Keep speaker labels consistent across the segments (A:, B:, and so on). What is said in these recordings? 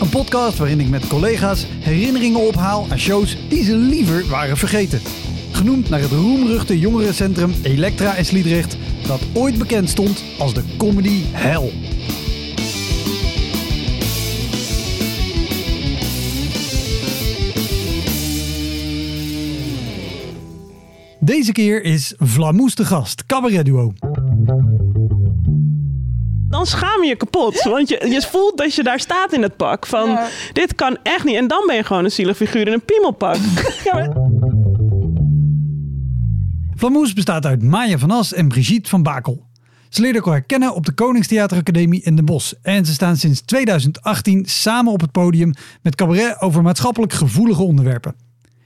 A: Een podcast waarin ik met collega's herinneringen ophaal aan shows die ze liever waren vergeten. Genoemd naar het roemruchte jongerencentrum Elektra in Sliedrecht, dat ooit bekend stond als de comedy hell. Deze keer is Vlamoes de gast, cabaretduo.
B: Dan schaam je je kapot. Want je, je voelt dat je daar staat in het pak. Van, dit kan echt niet. En dan ben je gewoon een zielig figuur in een piemelpak. ja, maar-
A: bestaat uit Maya van As en Brigitte van Bakel. Ze leerden elkaar kennen op de Koningstheateracademie in Den Bosch. En ze staan sinds 2018 samen op het podium met cabaret over maatschappelijk gevoelige onderwerpen.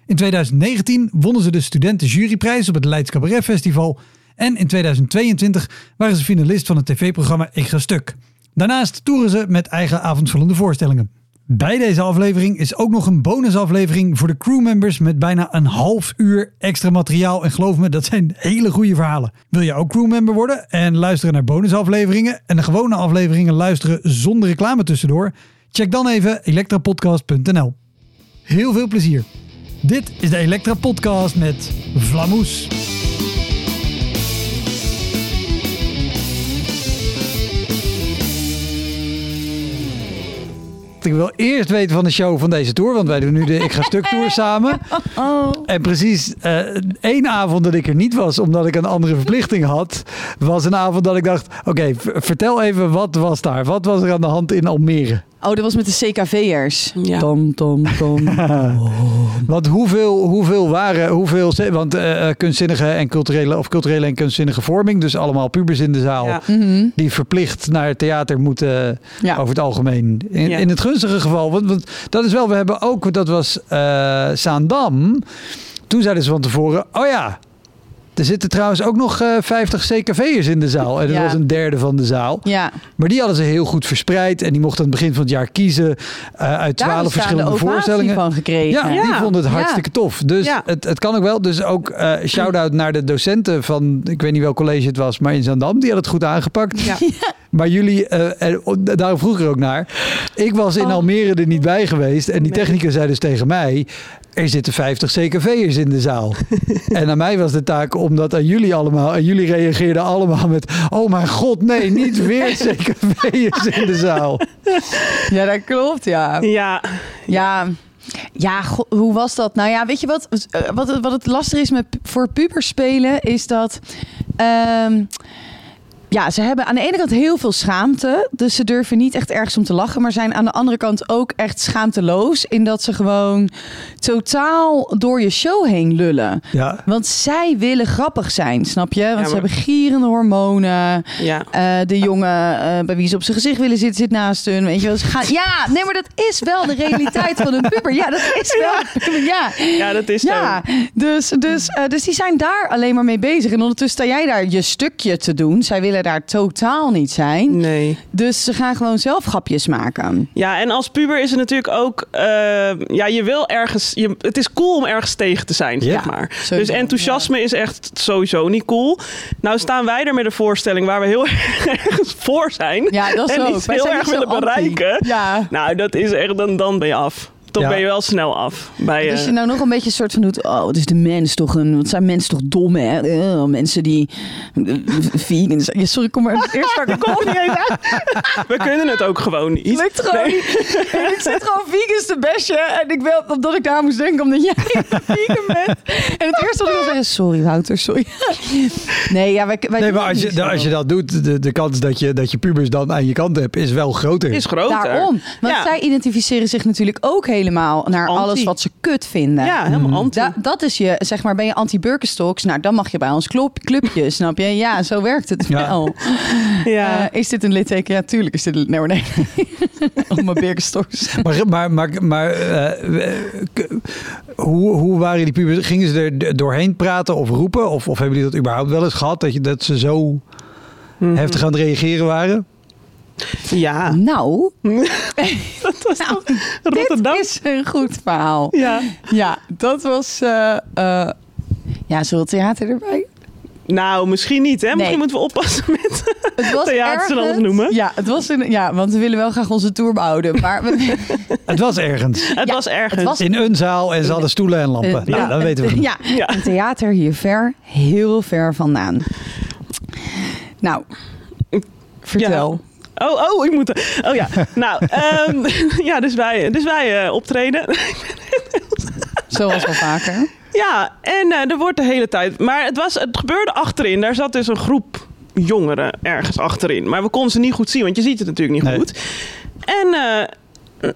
A: In 2019 wonnen ze de studentenjuryprijs op het Leids Cabaret Festival. En in 2022 waren ze finalist van het tv-programma Ik Ga Stuk. Daarnaast toeren ze met eigen avondvullende voorstellingen. Bij deze aflevering is ook nog een bonusaflevering voor de crewmembers met bijna een half uur extra materiaal. En geloof me, dat zijn hele goede verhalen. Wil je ook crewmember worden en luisteren naar bonusafleveringen en de gewone afleveringen luisteren zonder reclame tussendoor? Check dan even elektrapodcast.nl. Heel veel plezier. Dit is de Elektra Podcast met Vlamoes. Ik wil eerst weten van de show van deze tour, want wij doen nu de Ik Ga Stuk Tour samen. En precies eh, één avond dat ik er niet was, omdat ik een andere verplichting had, was een avond dat ik dacht, oké, vertel even wat was daar? Wat was er aan de hand in Almere?
C: Oh, dat was met de CKV'ers.
B: Ja.
C: Tom, tom, tom.
A: Want hoeveel, hoeveel waren, hoeveel, want eh, eh, kunstzinnige en culturele, of culturele en kunstzinnige vorming, dus allemaal pubers in de zaal,
B: Ja.
C: Mhm.
A: die verplicht naar het theater moeten
C: Ja.
A: over het algemeen. In,
B: Ja.
A: in het gunstige geval, want, want dat is wel, we hebben ook, dat was eh Zaandam. Toen zeiden ze van tevoren, oh ja, er zitten trouwens ook nog eh 50 CKV'ers in de zaal. En dat
C: Ja.
A: was een derde van de zaal.
C: Ja,
A: Maar die hadden ze heel goed verspreid. En die mochten aan het begin van het jaar kiezen eh, uit
C: daar
A: twaalf
C: hebben ze de
A: verschillende
C: ovatie
A: voorstellingen.
C: van gekregen.
A: Ja, die vonden het hartstikke tof. Dus het, het kan ook wel. Dus ook eh shout-out naar de docenten van, ik weet niet welk college het was, maar in Zandam. Die hadden het goed aangepakt.
B: Ja.
A: Maar jullie, en daarom vroeg ik er ook naar. Ik was in
B: Oh.
A: Almere er niet bij geweest. En die technicus zei dus tegen mij... Er zitten 50 CKV'ers in de zaal. en aan mij was de taak om dat aan jullie allemaal... En jullie reageerden allemaal met... Oh mijn god, nee, niet weer CKV'ers in de zaal.
C: Ja, dat klopt, ja.
B: ja.
C: Ja, ja go- hoe was dat? Nou ja, weet je wat, wat, het- wat het lastig is met, voor pubers spelen, is dat... ehm, ja, ze hebben aan de ene kant heel veel schaamte. Dus ze durven niet echt ergens om te lachen. Maar zijn aan de andere kant ook echt schaamteloos. In dat ze gewoon totaal door je show heen lullen.
A: Ja,
C: Want zij willen grappig zijn, snap je? Want
B: maar-
C: ze hebben gierende hormonen.
B: ja.
C: Eh, de jongen eh, bij wie ze op zijn gezicht willen zitten, zit naast hun. Weet je wel. Ze gaan, ja, nee, maar dat is wel de realiteit van een puber. Ja, dat is wel. Ja,
B: ja, dat is
C: ja.
B: zo.
C: Dus, dus, eh, dus die zijn daar alleen maar mee bezig. En ondertussen sta jij daar je stukje te doen. Zij willen daar totaal niet zijn.
B: Nee.
C: Dus ze gaan gewoon zelf grapjes maken.
B: Ja, en als puber is het natuurlijk ook... eh, ja, je wil ergens... Je, het is cool om ergens tegen te zijn, zeg maar.
C: sowieso,
B: Dus enthousiasme is echt sowieso niet cool. Nou staan wij er met een voorstelling waar we heel ergens voor zijn.
C: Ja, dat is
B: en
C: ook. Wij
B: heel
C: zijn
B: erg willen
C: anti.
B: bereiken.
C: Ja.
B: Nou, dat is echt... Dan, dan ben je af. Dan
A: Ja.
B: ben je wel snel af. Bij,
C: Dus
B: eh,
C: je nou nog een beetje een soort van doet, oh, wat is de mens toch een, wat zijn mensen toch dom, hè? Eh, mensen die eh, vegan zijn. Ja, sorry, kom maar eerst maar
B: Kom niet eens uit. We kunnen het ook gewoon niet.
C: Lukt gewoon
B: Nee.
C: niet. En ik zit gewoon vegans te bestje. En ik wil omdat ik daar moest denken, omdat jij vegan bent. En het eerste wat ik wil zeggen is, sorry Wouter, sorry. Nee, ja, wij, wij
A: nee, maar als
C: het
A: je, als je dat doet, de, de kans dat je, dat je pubers dan aan je kant hebt, is wel groter.
B: Is groter.
C: Daarom. Want
B: Ja.
C: zij identificeren zich natuurlijk ook helemaal helemaal naar
B: Anti.
C: alles wat ze kut vinden.
B: Ja, helemaal anti.
C: Da- dat is je, zeg maar, ben je anti-Birkenstocks? Nou, dan mag je bij ons klop, clubje, snap je? Ja, zo werkt het
A: Ja.
C: wel.
B: ja.
C: Eh, is dit een litteken? Ja, tuurlijk is dit een... Nee. Om mijn Birkenstocks.
A: Maar, maar, maar, maar eh, eh, hoe, hoe waren die pubers? Gingen ze er doorheen praten of roepen? Of, of hebben jullie dat überhaupt wel eens gehad? Dat, je, dat ze zo
B: Mhm.
A: heftig aan het reageren waren?
B: Ja.
C: Nou,
B: dat was
C: nou
B: toch Rotterdam.
C: dit is een goed verhaal.
B: Ja.
C: Ja, dat was... eh eh ja, zullen we theater erbij?
B: Nou, misschien niet, hè? Misschien moeten we oppassen met...
C: Het was ergens-
B: noemen?
C: Ja, het was een, ja, want we willen wel graag onze tour behouden. Maar we,
A: Het was ergens.
B: Het
C: Ja,
B: was ergens.
C: het was-
A: In een zaal en ze hadden stoelen en lampen.
C: Eh,
A: nou,
C: ja,
A: dat weten we.
C: Ja,
B: Ja.
C: een theater hier ver, heel ver vandaan. Nou, vertel.
B: Oh, oh, ik moet... Oh ja. Nou, ehm, ja, dus wij, dus wij eh, optreden.
C: Zoals wel vaker.
B: Ja, en eh, er wordt de hele tijd... Maar het, was, het gebeurde achterin. Daar zat dus een groep jongeren ergens achterin. Maar we konden ze niet goed zien, want je ziet het natuurlijk niet
A: Nee.
B: goed. En eh,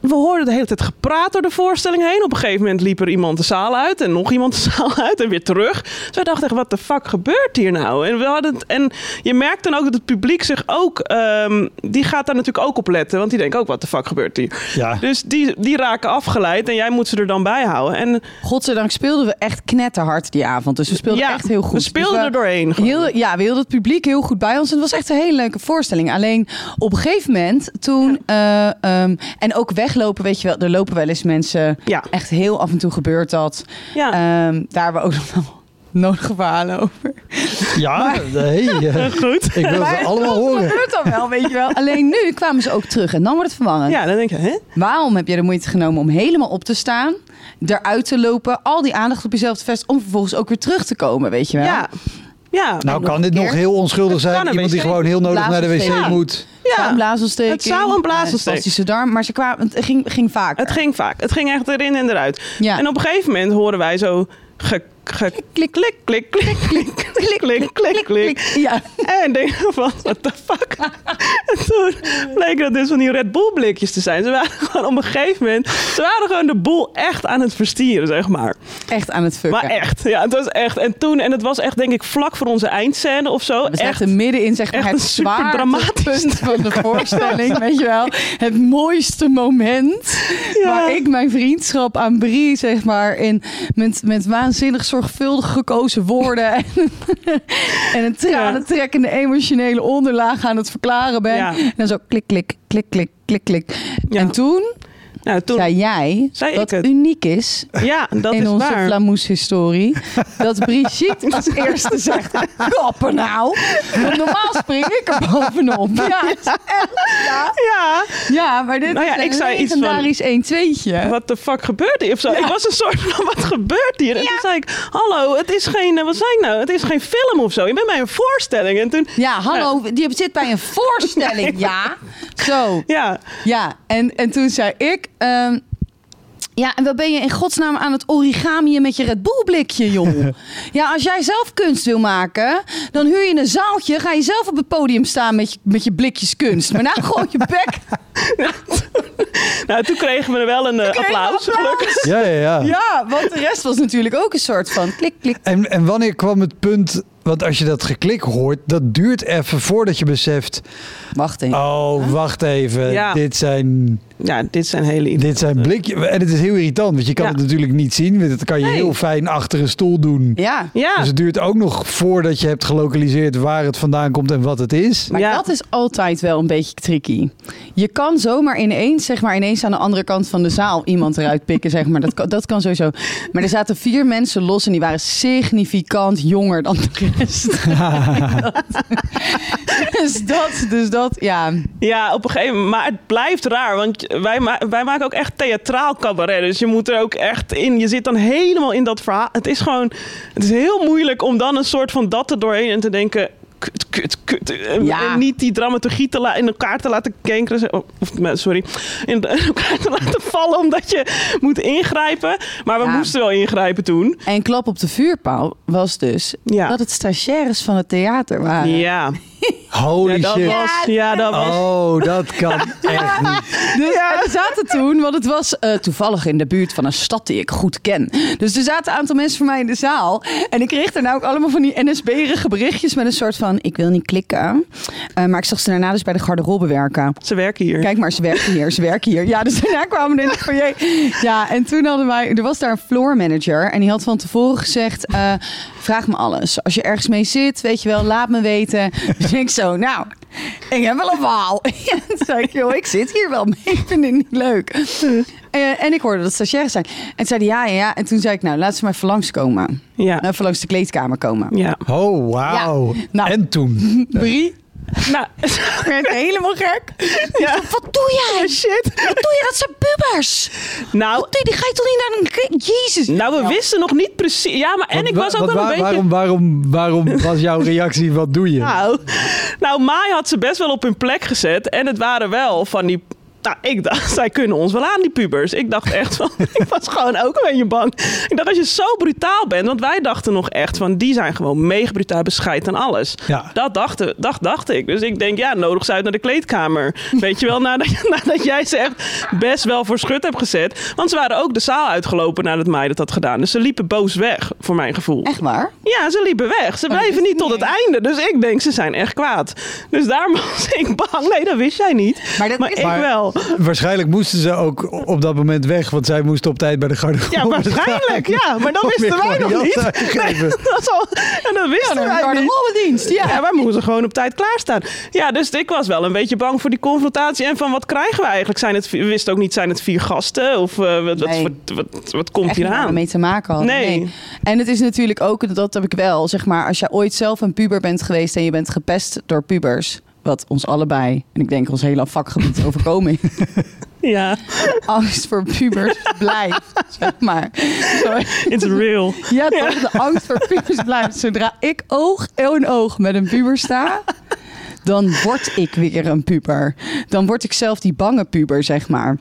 B: we hoorden de hele tijd gepraat door de voorstelling heen. Op een gegeven moment liep er iemand de zaal uit en nog iemand de zaal uit en weer terug. Dus wij dachten echt, wat de fuck gebeurt hier nou? En, we hadden het, en je merkt dan ook dat het publiek zich ook... ehm, die gaat daar natuurlijk ook op letten, want die denkt ook, wat de fuck gebeurt hier?
A: Ja.
B: Dus die, die raken afgeleid en jij moet ze er dan bij houden. En
C: Godzijdank speelden we echt knetterhard die avond. Dus we speelden
B: ja,
C: echt heel goed.
B: we speelden
C: Dus
B: er doorheen.
C: Heel, ja, we hielden het publiek heel goed bij ons. En het was echt een hele leuke voorstelling. Alleen op een gegeven moment toen... eh, ehm, en ook weglopen, weet je wel. Er lopen wel eens mensen...
B: Ja.
C: Echt heel af en toe gebeurt dat.
B: Ja.
C: Ehm, daar hebben we ook nog wel nodige verhalen over.
A: Ja, nee, eh,
B: Goed.
A: ik wil ze allemaal
C: dat
A: horen.
C: gebeurt dan wel, weet je wel. Alleen nu kwamen ze ook terug. En dan wordt het verwarrend.
B: Ja, dan denk je, hè?
C: Waarom heb je de moeite genomen om helemaal op te staan? Eruit te lopen, al die aandacht op jezelf te vestigen... om vervolgens ook weer terug te komen, weet je wel?
B: Ja. Ja.
A: Nou, kan dit nog heel onschuldig zijn. Iemand die gewoon heel nodig naar de wc moet.
C: Het zou
B: ja.
C: een blaasontsteking.
B: Het zou een blaasontsteking.
C: spastische darm. Maar ze kwamen, het ging, ging vaker.
B: Het ging vaak. Het ging echt erin en eruit.
C: Ja.
B: En op een gegeven moment horen wij zo... Ge, ge, klik, klik, klik, klik, klik, klik, klik, klik, klik.
C: Ja.
B: En denken van, what the fuck? En toen bleek dat dus van die Red Bull blikjes te zijn. Ze waren gewoon op een gegeven moment... Ze waren gewoon de boel echt aan het verstieren, zeg maar.
C: Echt aan het fucken.
B: Maar echt, ja, het was echt. En toen, en het was echt denk ik vlak voor onze eindscène of zo.
C: We
B: Echt,
C: midden in zeg maar,
B: echt
C: het zwaartepunt
B: dramatisch
C: van de voorstelling, weet je wel. Het mooiste moment
B: Ja.
C: waar ik mijn vriendschap aan Brie, zeg maar, in, met, met waanzinnig zorgvuldig gekozen woorden en, en een tranentrekkende emotionele onderlaag aan het verklaren ben.
B: Ja.
C: En dan zo klik, klik, klik, klik, klik, klik.
B: Ja.
C: En toen
B: nou, toen,
C: zei jij
B: Zei
C: dat
B: het.
C: uniek is
B: ja, dat
C: in
B: is
C: onze. Flamoes-historie. dat Brigitte als eerste zegt: Kappen nou. Want normaal spring ik er bovenop. Ja, echt, ja.
B: Ja,
C: ja maar dit
B: Nou ja,
C: is
B: ik
C: een
B: zei iets van-
C: legendarisch 1-2'tje.
B: wat de fuck gebeurt hier? Of zo. Ik was een soort van, wat gebeurt hier? En toen zei ik, hallo, het is geen, eh, wat zei ik nou? Het is geen film of zo. Je bent bij een voorstelling. En toen,
C: Ja, hallo, die zit bij een voorstelling. Ja, zo.
B: ja,
C: Ja, en, en toen zei ik... ehm, ja, en wat ben je in godsnaam aan het origamieën met je Red Bull blikje, joh? ja, als jij zelf kunst wil maken, dan huur je een zaaltje. Ga je zelf op het podium staan met je, met je blikjes kunst. Maar nou gooi je bek.
B: nou toen kregen we er wel een eh, applaus,
C: applaus.
B: gelukkig.
A: Ja, ja, ja.
C: Ja, want de rest was natuurlijk ook een soort van klik, klik.
A: En, en wanneer kwam het punt... Want als je dat geklik hoort, dat duurt even voordat je beseft...
C: Wacht even.
A: Oh, wacht even.
B: Ja.
A: Dit zijn,
B: Ja, dit zijn hele
A: dit zijn blikjes. En het is heel irritant, want je kan
B: Ja.
A: het natuurlijk niet zien. want Dat kan je
B: Nee.
A: heel fijn achter een stoel doen.
C: Ja,
B: Ja,
A: Dus het duurt ook nog voordat je hebt gelokaliseerd waar het vandaan komt en wat het is.
C: maar
B: Ja.
C: dat is altijd wel een beetje tricky. Je kan zomaar ineens, zeg maar, ineens aan de andere kant van de zaal iemand eruit pikken, zeg maar. Dat kan, dat kan sowieso. Maar er zaten vier mensen los en die waren significant jonger dan de rest. dus dat, dus dat, ja.
B: Ja, op een gegeven moment. Maar het blijft raar. Want wij, wij maken ook echt theatraal cabaret. Dus je moet er ook echt in. Je zit dan helemaal in dat verhaal. Het is gewoon. Het is heel moeilijk om dan een soort van dat er doorheen en te denken. "K- kut, kut. En,
C: Ja.
B: en niet die dramaturgie te in elkaar te laten kankeren. Of, sorry. In, elkaar te laten vallen omdat je moet ingrijpen. Maar we
C: Ja.
B: moesten wel ingrijpen toen.
C: En klap op de vuurpaal was dus
B: Ja.
C: dat het stagiaires van het theater waren.
B: Ja,
A: Holy
B: ja dat
A: shit.
B: was... Ja, dat was...
A: Oh, dat kan echt niet.
C: Dus, En er zaten toen, want het was eh, toevallig in de buurt van een stad die ik goed ken. Dus er zaten een aantal mensen voor mij in de zaal. En ik kreeg daarna ook allemaal van die NSB-erige berichtjes met een soort van... ik wil niet klikken. Eh, maar ik zag ze daarna dus bij de garderobe werken.
B: Ze werken hier.
C: Kijk maar, ze werken hier, ze werken hier. Ja, dus daarna kwamen we in het foyer. Ja, en toen hadden wij... Er was daar een floor manager en die had van tevoren gezegd... eh, vraag me alles. Als je ergens mee zit, weet je wel, laat me weten. Dus ik zo, nou, ik heb wel een verhaal. En toen zei ik, joh, ik zit hier wel mee. Ik vind het niet leuk. Eh, en ik hoorde dat stagiaires zijn. En toen zeiden ja, ja, ja. En toen zei ik, nou, laat ze maar even langskomen.
B: Ja.
C: Even langs de kleedkamer komen.
B: Ja.
A: Oh, wauw.
C: Ja. Nou.
A: En toen?
C: Brie
B: Nou,
C: werd helemaal gek.
B: ja.
C: Wat doe jij?
B: Shit.
C: Wat doe je? Dat zijn pubers.
B: Nou,
C: Wat doe je? Die ga je toch niet naar een... Jezus.
B: nou, we wisten nog niet precies... Ja, maar en ik was ook
A: Wat-
B: wel een beetje...
A: waarom, waarom, waarom was jouw reactie, wat doe je?
B: Nou, nou, Mai had ze best wel op hun plek gezet. En het waren wel van die... Nou, ik dacht, zij kunnen ons wel aan, die pubers. Ik dacht echt van... ik was gewoon ook een beetje bang. Ik dacht, als je zo brutaal bent... Want wij dachten nog echt van... Die zijn gewoon mega brutaal bescheid aan alles.
A: Ja.
B: Dat, dachten, dat dacht ik. Dus ik denk, ja, nodig ze uit naar de kleedkamer. Weet je wel, nadat, nadat jij ze echt best wel voor schut hebt gezet. Want ze waren ook de zaal uitgelopen nadat Mai dat had gedaan. Dus ze liepen boos weg, voor mijn gevoel.
C: Echt waar?
B: Ja, ze liepen weg. Ze
C: Oh, wist
B: niet tot het
C: niet.
B: einde. Dus ik denk, ze zijn echt kwaad. Dus daar was ik bang. Nee, dat wist jij niet.
C: Maar dat is-
B: ik
A: Maar-
B: wel.
A: Waarschijnlijk moesten ze ook op dat moment weg, want zij moesten op tijd bij de garderobe
B: Ja, waarschijnlijk. Ja, maar dat wisten wij nog niet. dat is al, en dat wisten
C: Ja,
B: wij
C: de
B: niet.
C: rollendienst. Ja.
B: Ja, wij moesten gewoon op tijd klaarstaan. Ja, dus ik was wel een beetje bang voor die confrontatie. En van, wat krijgen we eigenlijk? Zijn het, we wisten ook niet, zijn het vier gasten? Of eh, wat, wat,
C: Nee.
B: wat, wat, wat komt
C: Echt
B: hier
C: niet waar we
B: aan?
C: mee te maken hadden.
B: Nee.
C: En het is natuurlijk ook, dat heb ik wel, zeg maar, als je ooit zelf een puber bent geweest en je bent gepest door pubers, wat ons allebei, en ik denk ons hele vakgebied overkomen, is,
B: Ja,
C: angst voor pubers blijft, zeg maar.
B: It's real.
C: ja, toch, de angst voor pubers blijft. Zodra ik oog in oog met een puber sta, dan word ik weer een puber. Dan word ik zelf die bange puber, zeg maar.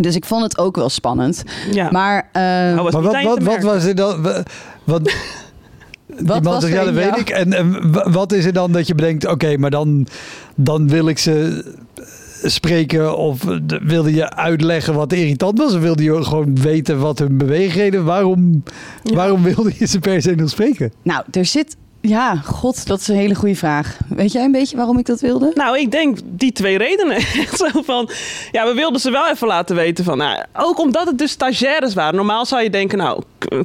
C: Dus ik vond het ook wel spannend.
B: Ja.
C: Maar,
B: was
A: Maar
B: niet
A: wat, wat, wat was er dan? wa- Wat,
C: wat
A: man
C: was
A: zegt, ja, dat weet
C: jou?
A: ik. En, en wa- wat is er dan dat je bedenkt, oké, maar dan, dan wil ik ze spreken of de- wilde je uitleggen wat irritant was? Of wilde je gewoon weten wat hun beweegreden? Waarom,
B: Ja.
A: waarom wilde je ze per se nog spreken?
C: Nou, er zit. Ja, god, dat is een hele goede vraag. Weet jij een beetje waarom ik dat wilde?
B: Nou, ik denk die twee redenen. Echt zo van, ja, we wilden ze wel even laten weten van, nou, ook omdat het dus stagiaires waren. Normaal zou je denken, nou,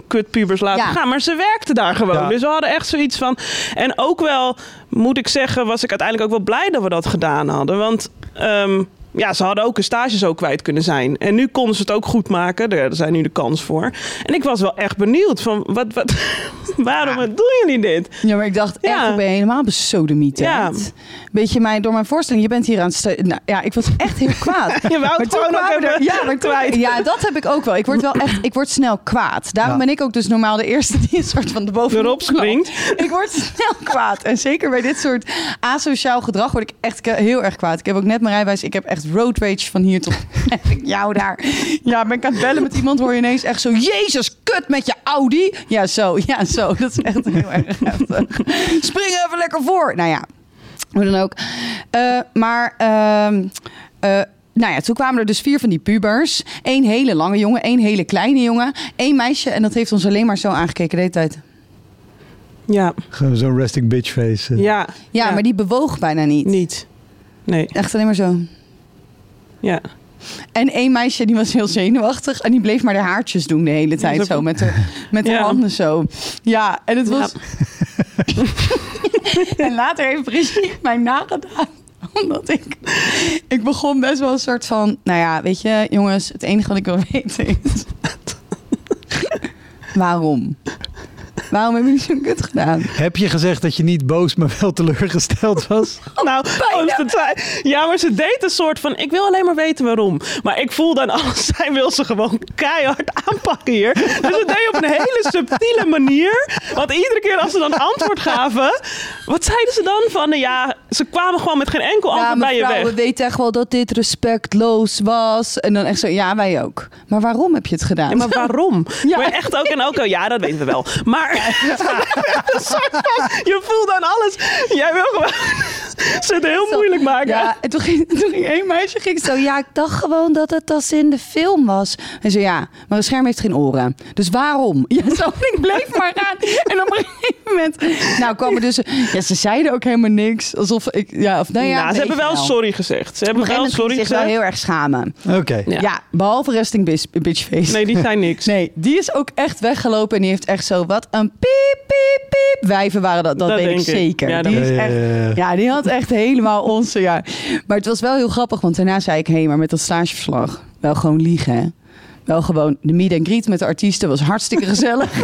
B: kutpubers laten
C: Ja.
B: gaan. Maar ze werkten daar gewoon.
A: Ja.
B: Dus we hadden echt zoiets van. En ook wel, moet ik zeggen, was ik uiteindelijk ook wel blij dat we dat gedaan hadden. Want. ehm, ja, ze hadden ook een stage zo kwijt kunnen zijn. En nu konden ze het ook goed maken. Daar zijn nu de kans voor. En ik was wel echt benieuwd van, wat, wat, waarom doen jullie dit?
C: Ja, maar ik dacht echt,
B: Ja.
C: ik ben helemaal besodemieterd.
B: Ja.
C: Weet je, mij, door mijn voorstelling, je bent hier aan het... Nou, ja, ik was echt heel kwaad.
B: Je wou het gewoon ook even
C: ja, maar
B: kwijt.
C: ja, dat heb ik ook wel. Ik word wel echt, ik word snel kwaad. Daarom
A: Ja.
C: ben ik ook dus normaal de eerste die een soort van de bovenop
B: Erop springt.
C: Ik word snel kwaad. En zeker bij dit soort asociaal gedrag word ik echt heel erg kwaad. Ik heb ook net mijn rijbewijs. Ik heb echt road rage van hier tot jou daar. Ja, ben ik aan het bellen met iemand, hoor je ineens echt zo... Jezus, kut met je Audi. Ja, zo. Ja, zo. Dat is echt heel erg heftig. Spring even lekker voor. Nou ja, hoe dan ook. Eh, maar... ehm, eh, nou ja, toen kwamen er dus vier van die pubers. Eén hele lange jongen, één hele kleine jongen, één meisje. En dat heeft ons alleen maar zo aangekeken de hele tijd.
B: Ja,
A: Gewoon zo'n resting bitch face. eh.
B: ja.
C: Ja, maar die bewoog bijna niet.
B: Niet. Nee,
C: Echt alleen maar zo.
B: Ja.
C: En één meisje die was heel zenuwachtig en die bleef maar de haartjes doen de hele tijd zo met haar, met haar
B: Ja.
C: handen zo. Ja, en het was. en later heeft Brigitte mij nagedaan. Omdat ik. Ik begon best wel een soort van. Nou ja, weet je, jongens, het enige wat ik wil weten is. waarom? Waarom hebben jullie zo'n kut gedaan?
A: Heb je gezegd dat je niet boos, maar wel teleurgesteld was?
B: Nou, oh, ze zei- ja, maar ze deed een soort van, ik wil alleen maar weten waarom. Maar ik voelde aan alles, zij wil ze gewoon keihard aanpakken hier. Dus ze deed op een hele subtiele manier. Want iedere keer als ze dan antwoord gaven, wat zeiden ze dan? Van, nou ja, ze kwamen gewoon met geen enkel antwoord bij je weg.
C: we weten echt wel dat dit respectloos was. En dan echt zo, ja, wij ook. Maar waarom heb je het gedaan?
B: Ja, maar waarom?
C: Ja.
B: Maar echt ook en ook, al, ja, dat weten we wel. Maar je voelt aan alles. Jij wil gewoon ze het heel
C: Zo,
B: moeilijk maken.
C: Ja, en toen ging, toen ging één meisje ging zo, ja, ik dacht gewoon dat het als in de film was. En zo, ja, maar een scherm heeft geen oren. Dus waarom? Ja, zo, ik bleef maar gaan. En op een gegeven moment, nou kwam er dus, ja, ze zeiden ook helemaal niks. Alsof ik, ja, of nou ja.
B: nou, ze hebben wel sorry gezegd. Ze hebben wel sorry
C: ze zich wel
B: gezegd.
C: heel erg schamen.
A: Oké.
B: Ja.
C: Ja, behalve resting bitch face.
B: Nee, die zijn niks.
C: Nee, die is ook echt weggelopen en die heeft echt zo wat een piep, piep, piep. Wijven waren dat, dat,
B: Dat
C: weet ik
B: denk ik.
C: zeker.
B: Ja,
C: die is echt,
A: ja, ja.
C: ja, die had echt helemaal onze, ja. Maar het was wel heel grappig, want daarna zei ik, hé, maar met dat stageverslag, wel gewoon liegen, hè. Wel gewoon, de meet and greet met de artiesten was hartstikke gezellig.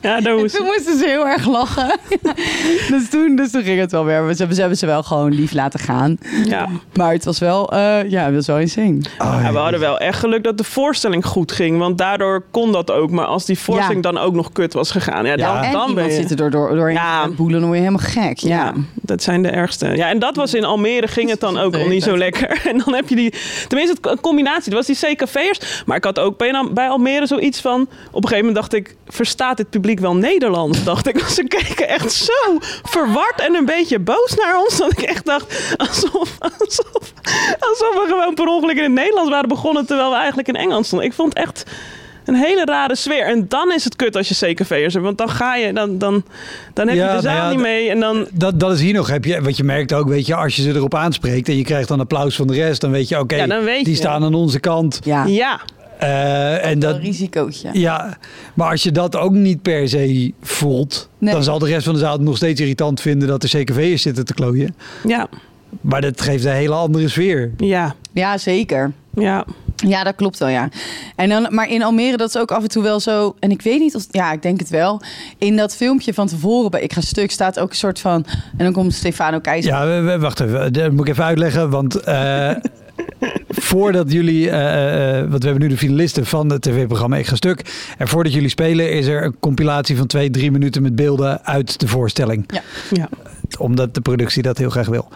B: Ja, dat was...
C: toen moesten ze heel erg lachen. dus, toen, dus toen ging het wel weer. Ze hebben, ze hebben ze wel gewoon lief laten gaan.
B: Ja.
C: Maar het was wel, eh, ja, het was wel insane.
A: Oh,
B: Ja, we hadden wel echt geluk dat de voorstelling goed ging. Want daardoor kon dat ook. Maar als die voorstelling dan ook nog kut was gegaan. Ja, dan,
A: Ja.
C: en
B: dan ben je...
C: zit er door, door, doorheen
B: Ja.
C: boelen, dan word je helemaal gek. Ja.
B: Ja, dat zijn de ergste. Ja, en dat was in Almere, ging het dan ook al niet zo lekker. En dan heb je die, tenminste, een combinatie. Dat was die CKV'ers. Maar ik had ook bij, Almere zoiets van. Op een gegeven moment dacht ik, verstaat dit publiek wel Nederlands? Dacht ik. Ze keken echt zo verward en een beetje boos naar ons. Dat ik echt dacht, alsof, alsof, alsof we gewoon per ongeluk in het Nederlands waren begonnen. Terwijl we eigenlijk in Engels stonden. Ik vond echt. Een hele rare sfeer. En dan is het kut als je CKV'ers hebt. Want dan ga je, dan, dan, dan heb
A: Ja,
B: je de
A: nou
B: zaal
A: ja,
B: niet mee. En dan,
A: Dat, dat is hier nog. Heb je, wat je merkt ook, weet je, als je ze erop aanspreekt en je krijgt dan applaus van de rest, dan weet je, oké,
B: Ja,
A: die
B: je.
A: staan aan onze kant.
C: Ja,
B: ja.
A: Eh, en
C: dat
A: dat,
C: een risicootje.
A: ja, maar als je dat ook niet per se voelt,
C: Nee.
A: dan zal de rest van de zaal het nog steeds irritant vinden dat de CKV'ers zitten te klooien.
B: Ja,
A: Maar dat geeft een hele andere sfeer.
B: ja,
C: Ja, zeker.
B: ja.
C: Ja, dat klopt wel, ja. En dan, maar in Almere, dat is ook af en toe wel zo... En ik weet niet of... Ja, ik denk het wel. In dat filmpje van tevoren bij Ik Ga Stuk staat ook een soort van... En dan komt Stefano Keizer.
A: Ja, wacht even. Dat moet ik even uitleggen. Want eh, voordat jullie... eh, eh, want we hebben nu de finalisten van het tv-programma Ik Ga Stuk. En voordat jullie spelen is er een compilatie van twee, drie minuten met beelden uit de voorstelling.
B: ja.
A: Omdat de productie dat heel graag wil.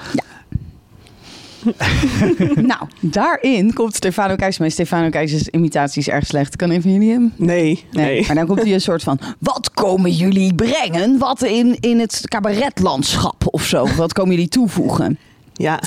C: Nou, daarin komt Stefano Keizer mee. Stefano Keizers imitatie is erg slecht. Kan een van jullie hem?
B: Nee, nee.
C: Nee. Maar dan komt hij een soort van... Wat komen jullie brengen? Wat in, in het cabaretlandschap of zo? Wat komen jullie toevoegen?
B: Ja.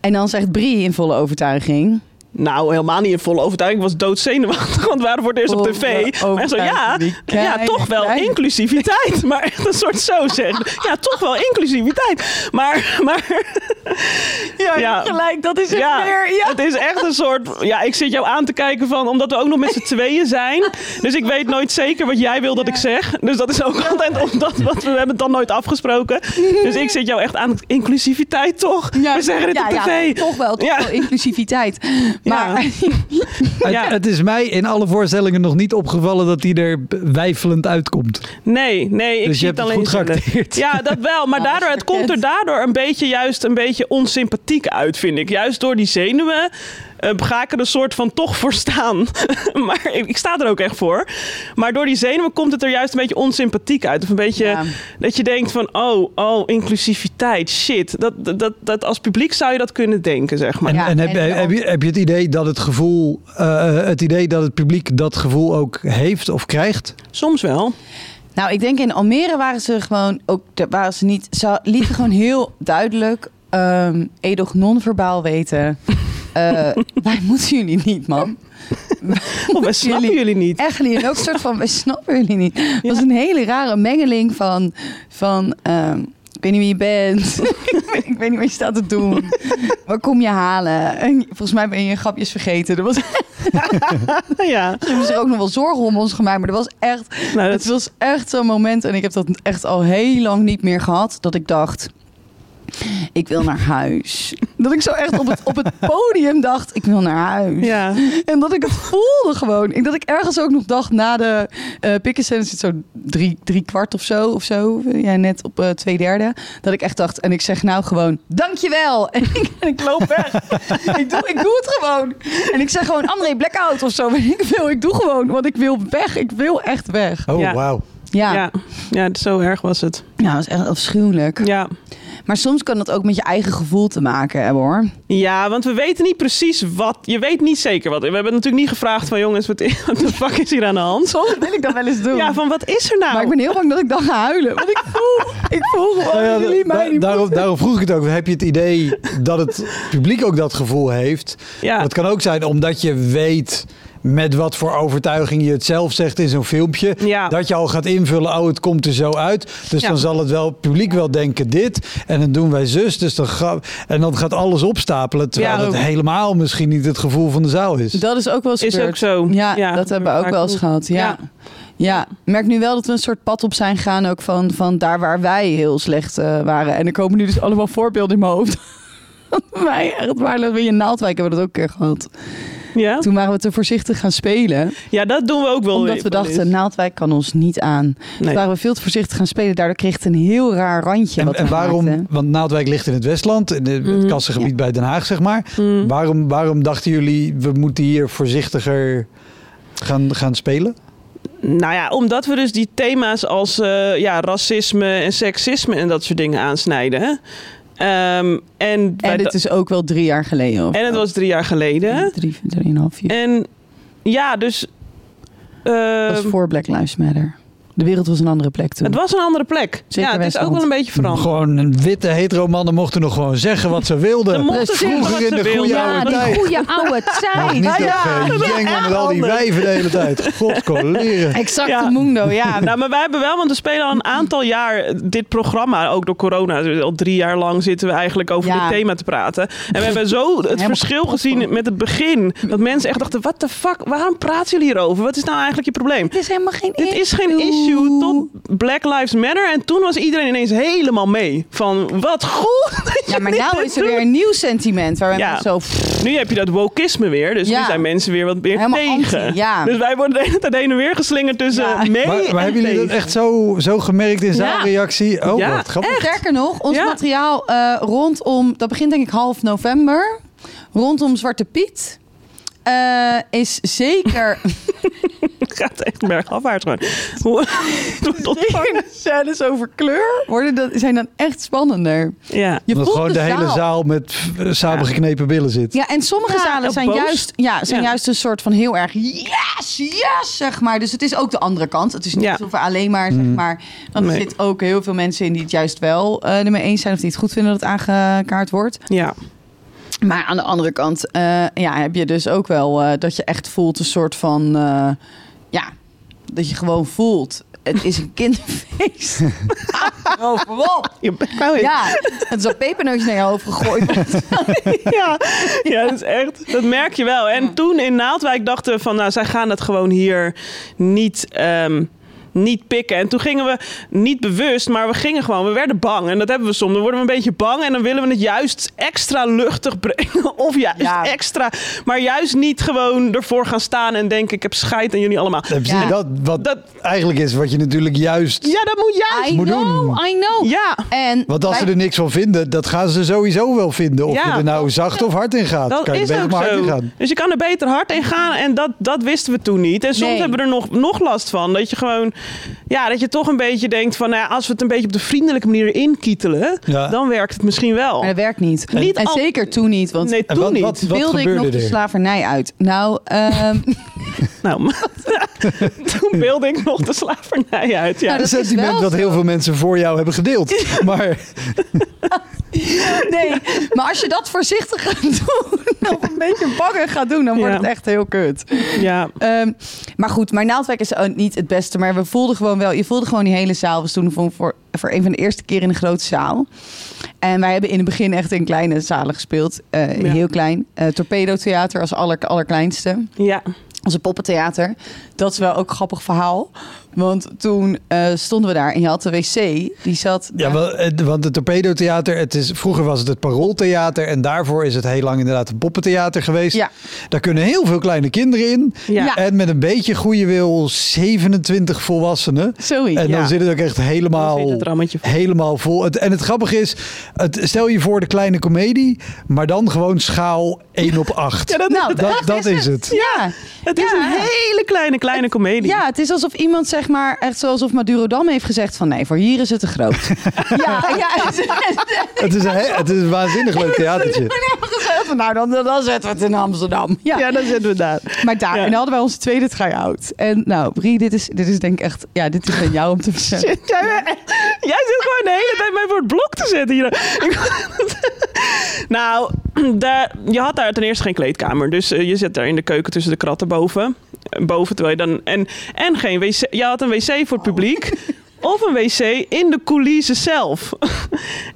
C: En dan zegt Brie in volle overtuiging...
B: Nou, helemaal niet in volle overtuiging. Ik was doodzenuwachtig, want we waren voor het eerst op
C: Oh,
B: tv. Maar zo, ja, ja, toch wel inclusiviteit. Maar echt een soort zo zeggen. Ja, toch wel inclusiviteit. Maar, maar
C: Ja,
B: Ja.
C: gelijk. Dat is het
B: ja,
C: weer. Ja.
B: het is echt een soort... Ja, ik zit jou aan te kijken van... Omdat we ook nog met z'n tweeën zijn. Dus ik weet nooit zeker wat jij wil dat ik zeg. Dus dat is ook altijd omdat we hebben het dan nooit afgesproken. Dus ik zit jou echt aan. Inclusiviteit toch? we zeggen het
C: ja,
B: op
C: ja,
B: tv.
C: toch wel, toch
B: Ja.
C: wel inclusiviteit. Maar
A: Het,
B: Ja.
A: het is mij in alle voorstellingen nog niet opgevallen dat hij er wijfelend uitkomt.
B: Nee, nee, ik
A: Dus je
B: zie
A: hebt
B: het
A: het
B: alleen
A: goed geacteerd.
B: Ja, dat wel. Maar daardoor, het komt er daardoor een beetje juist een beetje onsympathiek uit, vind ik. Juist door die zenuwen eh, ga ik er een soort van toch voor staan. maar ik, ik sta er ook echt voor. Maar door die zenuwen komt het er juist een beetje onsympathiek uit. Of een beetje
C: Ja.
B: dat je denkt van, oh, oh, inclusiviteit, shit. Dat, dat, dat, dat als publiek zou je dat kunnen denken, zeg maar.
A: En,
C: Ja,
A: en heb,
C: en-
A: heb, je, heb je het idee dat het gevoel, eh, het idee dat het publiek dat gevoel ook heeft of krijgt?
B: Soms wel.
C: Nou, ik denk in Almere waren ze gewoon ook daar waren ze niet. Ze lieten gewoon heel duidelijk ehm edoch non-verbaal weten. Eh, wij moeten jullie niet, man.
B: Of wij snappen
C: Jullie-
B: jullie niet.
C: Echt niet. En ook een soort van, wij snappen jullie niet. Het was een hele rare mengeling van, van ehm, ik weet niet wie je bent. ik, weet, niet wat je staat te doen. Waar kom je halen? En volgens mij ben je je grapjes vergeten. Er was,
B: ja.
C: ze hebben zich ook nog wel zorgen om ons gemaakt. Maar er was echt
B: Nou, dat
C: Het was echt zo'n moment, en ik heb dat echt al heel lang niet meer gehad, dat ik dacht, ik wil naar huis. Dat ik zo echt op het, op het podium dacht, ik wil naar huis.
B: Ja.
C: En dat ik het voelde gewoon. Ik, dat ik ergens ook nog dacht na de uh, pikkenscène zit zo drie, drie kwart of zo. Of zo. Ja, net op uh, twee derde. Dat ik echt dacht, en ik zeg nou gewoon, dankjewel. En ik, en ik loop weg. ik, doe, ik doe het gewoon. En ik zeg gewoon, André, blackout of zo. Ik wil, ik doe gewoon, want ik wil weg. Ik wil echt weg.
A: Oh,
B: Ja.
A: wauw.
C: Ja.
B: Ja. ja, zo erg was het.
C: Ja, dat is echt afschuwelijk.
B: Ja.
C: Maar soms kan dat ook met je eigen gevoel te maken hebben hoor.
B: Ja, want we weten niet precies wat. Je weet niet zeker wat. We hebben natuurlijk niet gevraagd van jongens, wat de fuck is hier aan de hand?
C: Soms wil ik dat wel eens doen.
B: Ja, van wat is er nou?
C: Maar ik ben heel bang dat ik dan ga huilen. Want ik voel, ik voel gewoon
A: Nou ja,
C: jullie mij niet
A: daarom, daarom vroeg ik het ook. Heb je het idee dat het publiek ook dat gevoel heeft?
B: Ja.
A: Dat kan ook zijn omdat je weet met wat voor overtuiging je het zelf zegt in zo'n filmpje.
B: Ja.
A: Dat je al gaat invullen, oh het komt er zo uit. Dus
B: Ja.
A: dan zal het wel, het publiek wel denken dit. En dan doen wij zus. Dus dan ga, en dan gaat alles opstapelen. Terwijl
B: Ja.
A: het helemaal misschien niet het gevoel van de zaal is.
C: Dat is ook wel eens
B: Is ook zo.
C: Ja,
B: Ja,
C: dat hebben we ook wel eens gehad. Ja.
B: Ja.
C: merk nu wel dat we een soort pad op zijn gegaan. Ook van, van daar waar wij heel slecht eh, waren. En er komen nu dus allemaal voorbeelden in mijn hoofd. wij echt waar. In Naaldwijk hebben we dat ook een keer gehad.
B: Ja?
C: Toen waren we te voorzichtig gaan spelen.
B: ja, dat doen we ook wel.
C: Omdat we dachten,
B: eens.
C: Naaldwijk kan ons niet aan. Toen
B: Nee.
C: waren we veel te voorzichtig gaan spelen. Daardoor kreeg het een heel raar randje.
A: En,
C: wat
A: en waarom,
C: maakten.
A: want Naaldwijk ligt in het Westland, in het
B: Mhm.
A: kassengebied bij Den Haag, zeg maar.
B: Mm.
A: Waarom, waarom dachten jullie, we moeten hier voorzichtiger gaan, gaan spelen?
B: Nou ja, omdat we dus die thema's als eh, ja, racisme en seksisme en dat soort dingen aansnijden. hè. Ehm, en,
C: En is ook wel drie jaar geleden. Of
B: en het was drie jaar geleden.
C: Drie, drieënhalf jaar.
B: En ja, dus.
C: Dat was
B: ehm,
C: voor Black Lives Matter. De wereld was een andere plek toen.
B: het was een andere plek.
C: Zeker
B: ja, het is ook wel een beetje veranderd.
A: Gewoon een witte hetero mannen mochten nog gewoon zeggen wat ze wilden.
B: Mochten wat
A: Vroeger in de goede
B: wilden.
A: oude
C: ja, die
A: tijd.
C: goede oude
A: niet
C: tijd.
A: dat
C: Ja.
A: met al die wijven de hele tijd. God, coleren.
C: Exact
B: Ja.
C: de mundo, ja.
B: Nou, maar wij hebben wel, want we spelen al een aantal jaar dit programma, ook door corona. Dus al drie jaar lang zitten we eigenlijk over
C: Ja.
B: dit thema te praten. En we hebben zo het
C: Helemaal
B: verschil
C: kapot
B: gezien met het begin. Dat mensen echt dachten, what the fuck, waarom praten jullie hierover? Wat is nou eigenlijk je probleem?
C: Dit is helemaal geen
B: Dit is geen issue tot Black Lives Matter. En toen was iedereen ineens helemaal mee. Van, wat goed
C: Ja, maar nou
B: dit
C: is er weer een nieuw sentiment. Waar
B: Ja.
C: mensen zo... pff,
B: Nu heb je dat wokisme weer. Dus
C: Ja.
B: nu zijn mensen weer wat meer
C: Helemaal
B: tegen.
C: anti, ja.
B: Dus wij worden de hele tijd heen en weer geslingerd tussen
C: Ja.
B: mee
A: Maar, maar
B: en
A: hebben jullie dat echt zo, zo gemerkt in zaalreactie? Oh,
B: Ja,
A: wat grappig.
C: Sterker nog, ons
B: Ja.
C: materiaal eh, rondom... Dat begint denk ik half november. Rondom Zwarte Piet. Eh, is zeker...
B: Het gaat echt bergafwaarts gewoon.
C: Scènes over kleur worden dat, zijn dan echt spannender.
B: Ja.
C: Je
A: Omdat
C: voelt
A: gewoon de, hele zaal met samengeknepen billen zit.
C: Ja, en sommige
B: Ja,
C: zalen zijn,
B: boos.
C: juist, ja, zijn
B: Ja.
C: juist een soort van heel erg yes, yes, zeg maar. Dus het is ook de andere kant. Het is niet
B: Ja.
C: alsof we alleen maar, zeg maar... Want er
B: Nee.
C: zitten ook heel veel mensen in die het juist wel eh ermee eens zijn... of die het goed vinden dat het aangekaart wordt.
B: ja.
C: Maar aan de andere kant eh, ja, heb je dus ook wel eh, dat je echt voelt een soort van... eh, ja, dat je gewoon voelt... Het is een kinderfeest.
B: Je bent nou.
C: Ja, het is al pepernootjes naar je hoofd gegooid.
B: ja. ja, dat is echt. Dat merk je wel. En toen in Naaldwijk dachten we van, nou, zij gaan het gewoon hier niet. ehm, niet pikken. En toen gingen we niet bewust, maar we gingen gewoon. We werden bang. En dat hebben we soms. Dan worden we een beetje bang. En dan willen we het juist extra luchtig brengen. Of juist
C: Ja.
B: extra. Maar juist niet gewoon ervoor gaan staan en denken: ik heb scheid aan jullie allemaal.
C: Ja.
A: Dat, wat
B: Dat-
A: eigenlijk is wat je natuurlijk juist...
B: Ja, dat moet juist.
C: I
A: Moet
C: know,
A: doen.
C: I know.
B: Ja.
C: En
A: Want als
C: wij-
A: ze er niks van vinden, dat gaan ze sowieso wel vinden. Of
B: Ja,
A: je er nou zacht of hard in gaat.
B: Dat
A: kan je er
B: is
A: beter
B: ook
A: maar hard in gaan.
B: Dus je kan er beter hard in gaan. En dat, dat wisten we toen niet. En soms
C: Nee.
B: hebben we er nog, nog last van. Dat je gewoon, ja, dat je toch een beetje denkt van, nou ja, als we het een beetje op de vriendelijke manier inkietelen,
A: Ja.
B: dan werkt het misschien wel.
C: Maar dat werkt niet.
B: Niet
C: en
B: al-
C: zeker toen niet, want
B: Nee,
A: En
B: toen
A: wat-
B: niet.
A: wat-
C: wilde ik nog de
A: er?
C: slavernij uit. Nou, ehm,
B: Nou, maar- toen beelde ik nog de slavernij uit. Ja.
C: Nou, dat is
A: sentiment wat heel veel mensen voor jou hebben gedeeld. Maar
C: nee, maar als je dat voorzichtig gaat doen, of een beetje bakken gaat doen, dan wordt
B: Ja.
C: het echt heel kut.
B: ja.
C: Ehm, maar goed, maar Naaldwijk is niet het beste. Maar we voelden gewoon wel, je voelde gewoon die hele zaal. We stonden voor, voor, voor een van de eerste keer in een grote zaal. En wij hebben in het begin echt in kleine zalen gespeeld. Eh,
B: Ja.
C: Heel klein. Eh, Torpedo Theater als aller, allerkleinste.
B: ja.
C: Onze poppentheater. Dat is wel ook een grappig verhaal. Want toen eh, stonden we daar en je had de wc. Die zat...
A: Ja,
C: daar-
A: eh, want het Torpedo-theater, het is, vroeger was het het Parooltheater en daarvoor is het heel lang inderdaad het Poppentheater geweest.
C: Ja.
A: Daar kunnen heel veel kleine kinderen in.
B: Ja.
A: En met een beetje goede wil 27 volwassenen.
C: Zoiets.
A: En dan
B: Ja.
A: zit het ook echt helemaal,
B: het
A: helemaal vol. Het, en het grappige is, het, stel je voor de kleine komedie, maar dan gewoon schaal 1 op 8.
B: Ja, dat,
C: Nou,
A: dat, dat is het.
C: Ja.
B: het is
C: Ja.
B: een hele kleine, kleine komedie.
C: Ja, het is alsof iemand zeg maar, echt zoals of Maduro Dam heeft gezegd van nee, voor hier is het te groot. ja, ja.
A: Het is een, he- het is een waanzinnig leuk theatertje.
C: nou, dan, dan zetten we het in Amsterdam. Ja.
B: Ja, dan zitten we daar.
C: Maar daar,
B: Ja.
C: en dan hadden wij onze tweede try-out. En nou, Brie, dit is, dit is denk ik echt, ja, dit is aan jou om te vertellen.
B: Shit, jij, jij zit gewoon de hele tijd mij voor het blok te zetten hier. Ik- nou, daar, je had daar ten eerste geen kleedkamer. Dus eh, je zit daar in de keuken tussen de kratten boven. Boven terwijl je dan, en, en geen wc. Je had een wc voor het publiek. Of een wc in de coulissen zelf.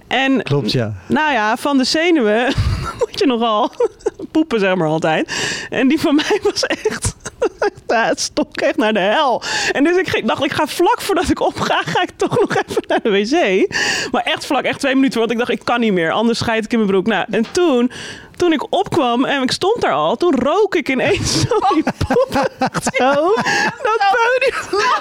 B: En
A: Klopt, ja.
B: nou ja, van de zenuwen moet je nogal poepen, zeg maar altijd. En die van mij was echt. Ja, het stonk echt naar de hel. En dus ik ging- dacht, ik ga vlak voordat ik opga, ga ik toch nog even naar de wc. Maar echt vlak, echt twee minuten, want ik dacht, ik kan niet meer. Anders scheid ik in mijn broek. Nou, en toen, toen ik opkwam en ik stond daar al, toen rook ik ineens zo die poep. Zo, dat podium.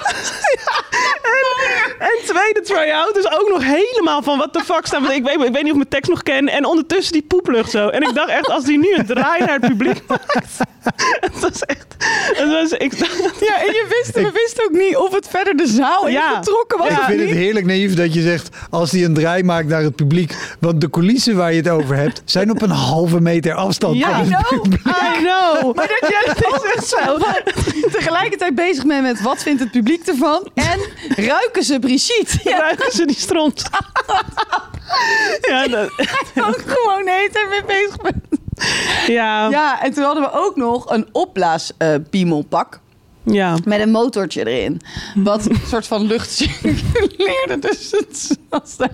B: En, en tweede try-out dus ook nog helemaal van wat de fuck staan. Ik weet, ik weet niet of ik mijn tekst nog ken. En ondertussen die poeplucht zo. En ik dacht echt, als die nu een draai naar het publiek maakt. Het was echt... Het was, ik
C: Ja, en je wist, we wisten ook niet of het verder de zaal in
B: Ja.
C: getrokken was.
B: Ja.
A: Ik vind het heerlijk naïef dat je zegt, als hij een draai maakt naar het publiek. Want de coulissen waar je het over hebt, zijn op een halve meter afstand
B: Ja,
A: van
C: I
A: het
C: know.
A: publiek.
B: I know.
C: Maar dat jij ook echt zo tegelijkertijd bezig bent met wat vindt het publiek ervan en ruiken ze Brigitte. Ja,
B: Ruiken ze die stront. Ja, dat,
C: ook gewoon de hele tijd mee bezig bent.
B: Ja, ja.
C: Ja, en toen hadden we ook nog een opblaas eh piemelpak met een motortje erin. Wat een soort van lucht circuleerde. Dus het was daar.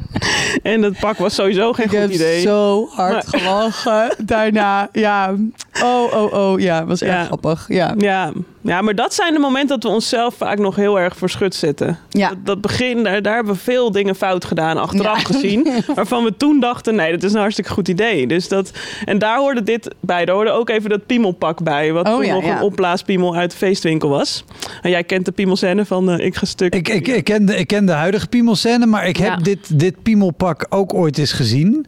B: En dat pak was sowieso geen
C: Ik
B: goed
C: heb
B: idee.
C: zo hard gelachen daarna. Ja, oh, oh, oh. Ja, was erg
B: Ja.
C: grappig. Ja.
B: Ja. Ja, maar dat zijn de momenten dat we onszelf vaak nog heel erg voor schut zetten.
C: Ja.
B: Dat, dat begin, daar, daar hebben we veel dingen fout gedaan, achteraf
C: Ja.
B: gezien. Waarvan we toen dachten, nee, dat is een hartstikke goed idee. Dus dat, en daar hoorde dit bij. Daar hoorde ook even dat piemelpak bij. Wat
C: Oh,
B: toen
C: ja,
B: nog
C: ja.
B: een opblaaspiemel uit de feestwinkel was. En jij kent de piemelscène van eh, Ik ga stuk.
A: Ik, ik, ik, ken de, ik ken de huidige piemelscène, maar ik heb
B: Ja.
A: dit, dit piemelpak ook ooit eens gezien.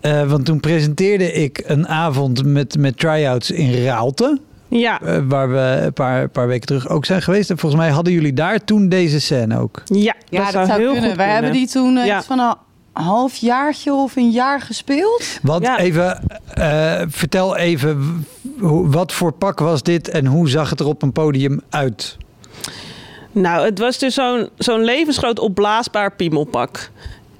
A: Eh, want toen presenteerde ik een avond met, met try-outs in Raalte.
B: Ja,
A: eh, waar we een paar, paar weken terug ook zijn geweest. En volgens mij hadden jullie daar toen deze scène ook.
B: ja,
C: Ja, dat, zou,
B: heel
C: kunnen. Wij hebben die toen eh,
B: Ja.
C: iets van een halfjaartje of een jaar gespeeld.
A: Want
B: Ja.
A: even, eh, vertel even, wat voor pak was dit en hoe zag het er op een podium uit?
B: Nou, het was dus zo'n zo'n levensgroot opblaasbaar piemelpak.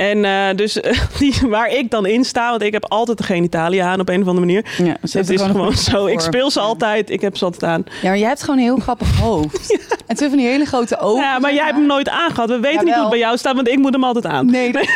B: En eh, dus eh, die, waar ik dan in sta, want ik heb altijd de genitalia aan op een of andere manier.
C: Ja,
B: Het is gewoon zo. Ik speel ze altijd. Ik heb ze altijd aan.
C: Ja, maar jij hebt gewoon een heel grappig hoofd. En twee van die hele grote ogen.
B: Ja, maar jij hebt hem nooit aangehad. We weten niet hoe het bij jou staat, want ik moet hem altijd aan.
C: Nee, nee.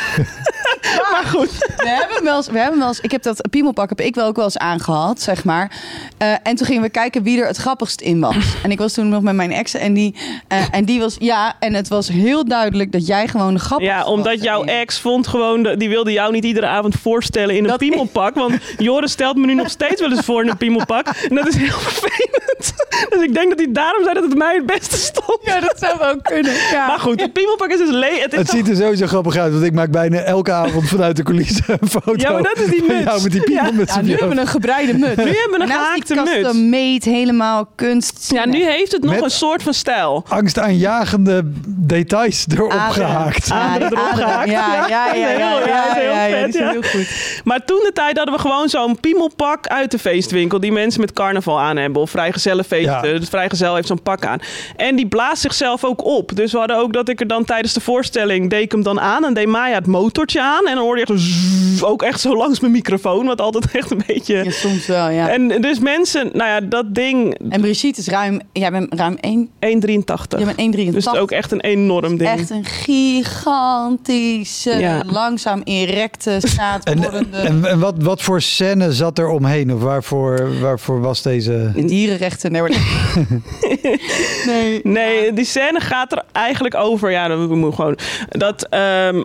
B: Maar goed.
C: We hebben wel eens, we hebben wel eens, ik heb dat piemelpak heb ik wel ook wel eens aangehad, zeg maar. Eh, en toen gingen we kijken wie er het grappigst in was. En ik was toen nog met mijn ex en die, eh, en die was, ja, en het was heel duidelijk dat jij gewoon de grappigste
B: Ja, omdat
C: was
B: jouw
C: erin.
B: ex vond gewoon, de- die wilde jou niet iedere avond voorstellen in een
C: Dat-
B: piemelpak. Want Joris stelt me nu nog steeds wel eens voor in een piemelpak. En dat is heel vervelend. Dus ik denk dat hij daarom zei dat het mij het beste stond.
C: Ja, dat zou wel kunnen. Ja.
B: Maar goed, het piemelpak is dus le Het is
A: Het ziet er sowieso grappig uit, want ik maak bijna elke avond vanuit de coulissen een foto.
B: Ja, maar dat is die muts.
A: met die piemel
C: Ja, nu hebben we een gebreide muts.
B: Nu hebben we een gehaakte muts.
C: Custom made, helemaal kunst.
B: Ja, nu heeft het nog
A: Met-
B: een soort van stijl.
A: angstaanjagende details erop
C: Adem.
A: gehaakt.
C: Ja,
B: Adem erop
C: adem.
B: gehaakt.
C: Ja, ja, ja, ja,
B: Heel-
C: ja,
B: ja, heel
C: ja, ja,
B: vet, ja.
C: heel goed.
B: Maar toen de tijd hadden we gewoon zo'n piemelpak uit de feestwinkel. Die mensen met carnaval aan hebben. Of vrijgezellenfeesten.
A: Ja.
B: De vrijgezel heeft zo'n pak aan. En die blaast zichzelf ook op. Dus we hadden ook dat ik er dan tijdens de voorstelling... deed ik hem dan aan. En deed Maya het motortje aan. En En dan hoorde je echt zo zzz, ook echt zo langs mijn microfoon. Wat altijd echt een beetje...
C: Ja, soms wel, ja. En,
B: En dus mensen, nou ja, dat ding
C: Brigitte is ruim... Jij bent ruim 1...
B: 1,83.
C: Jij bent 1,83.
B: Dus ook echt een enorm ding.
C: Echt een gigantische,
B: Ja.
C: langzaam erecte, staat
A: En, en, en wat, wat voor scène zat er omheen? Of waarvoor, waarvoor was deze...
C: dierenrechten. Nee, maar- nee.
B: Nee, die scène gaat er eigenlijk over. Ja, dat we moeten gewoon. Dat, ehm,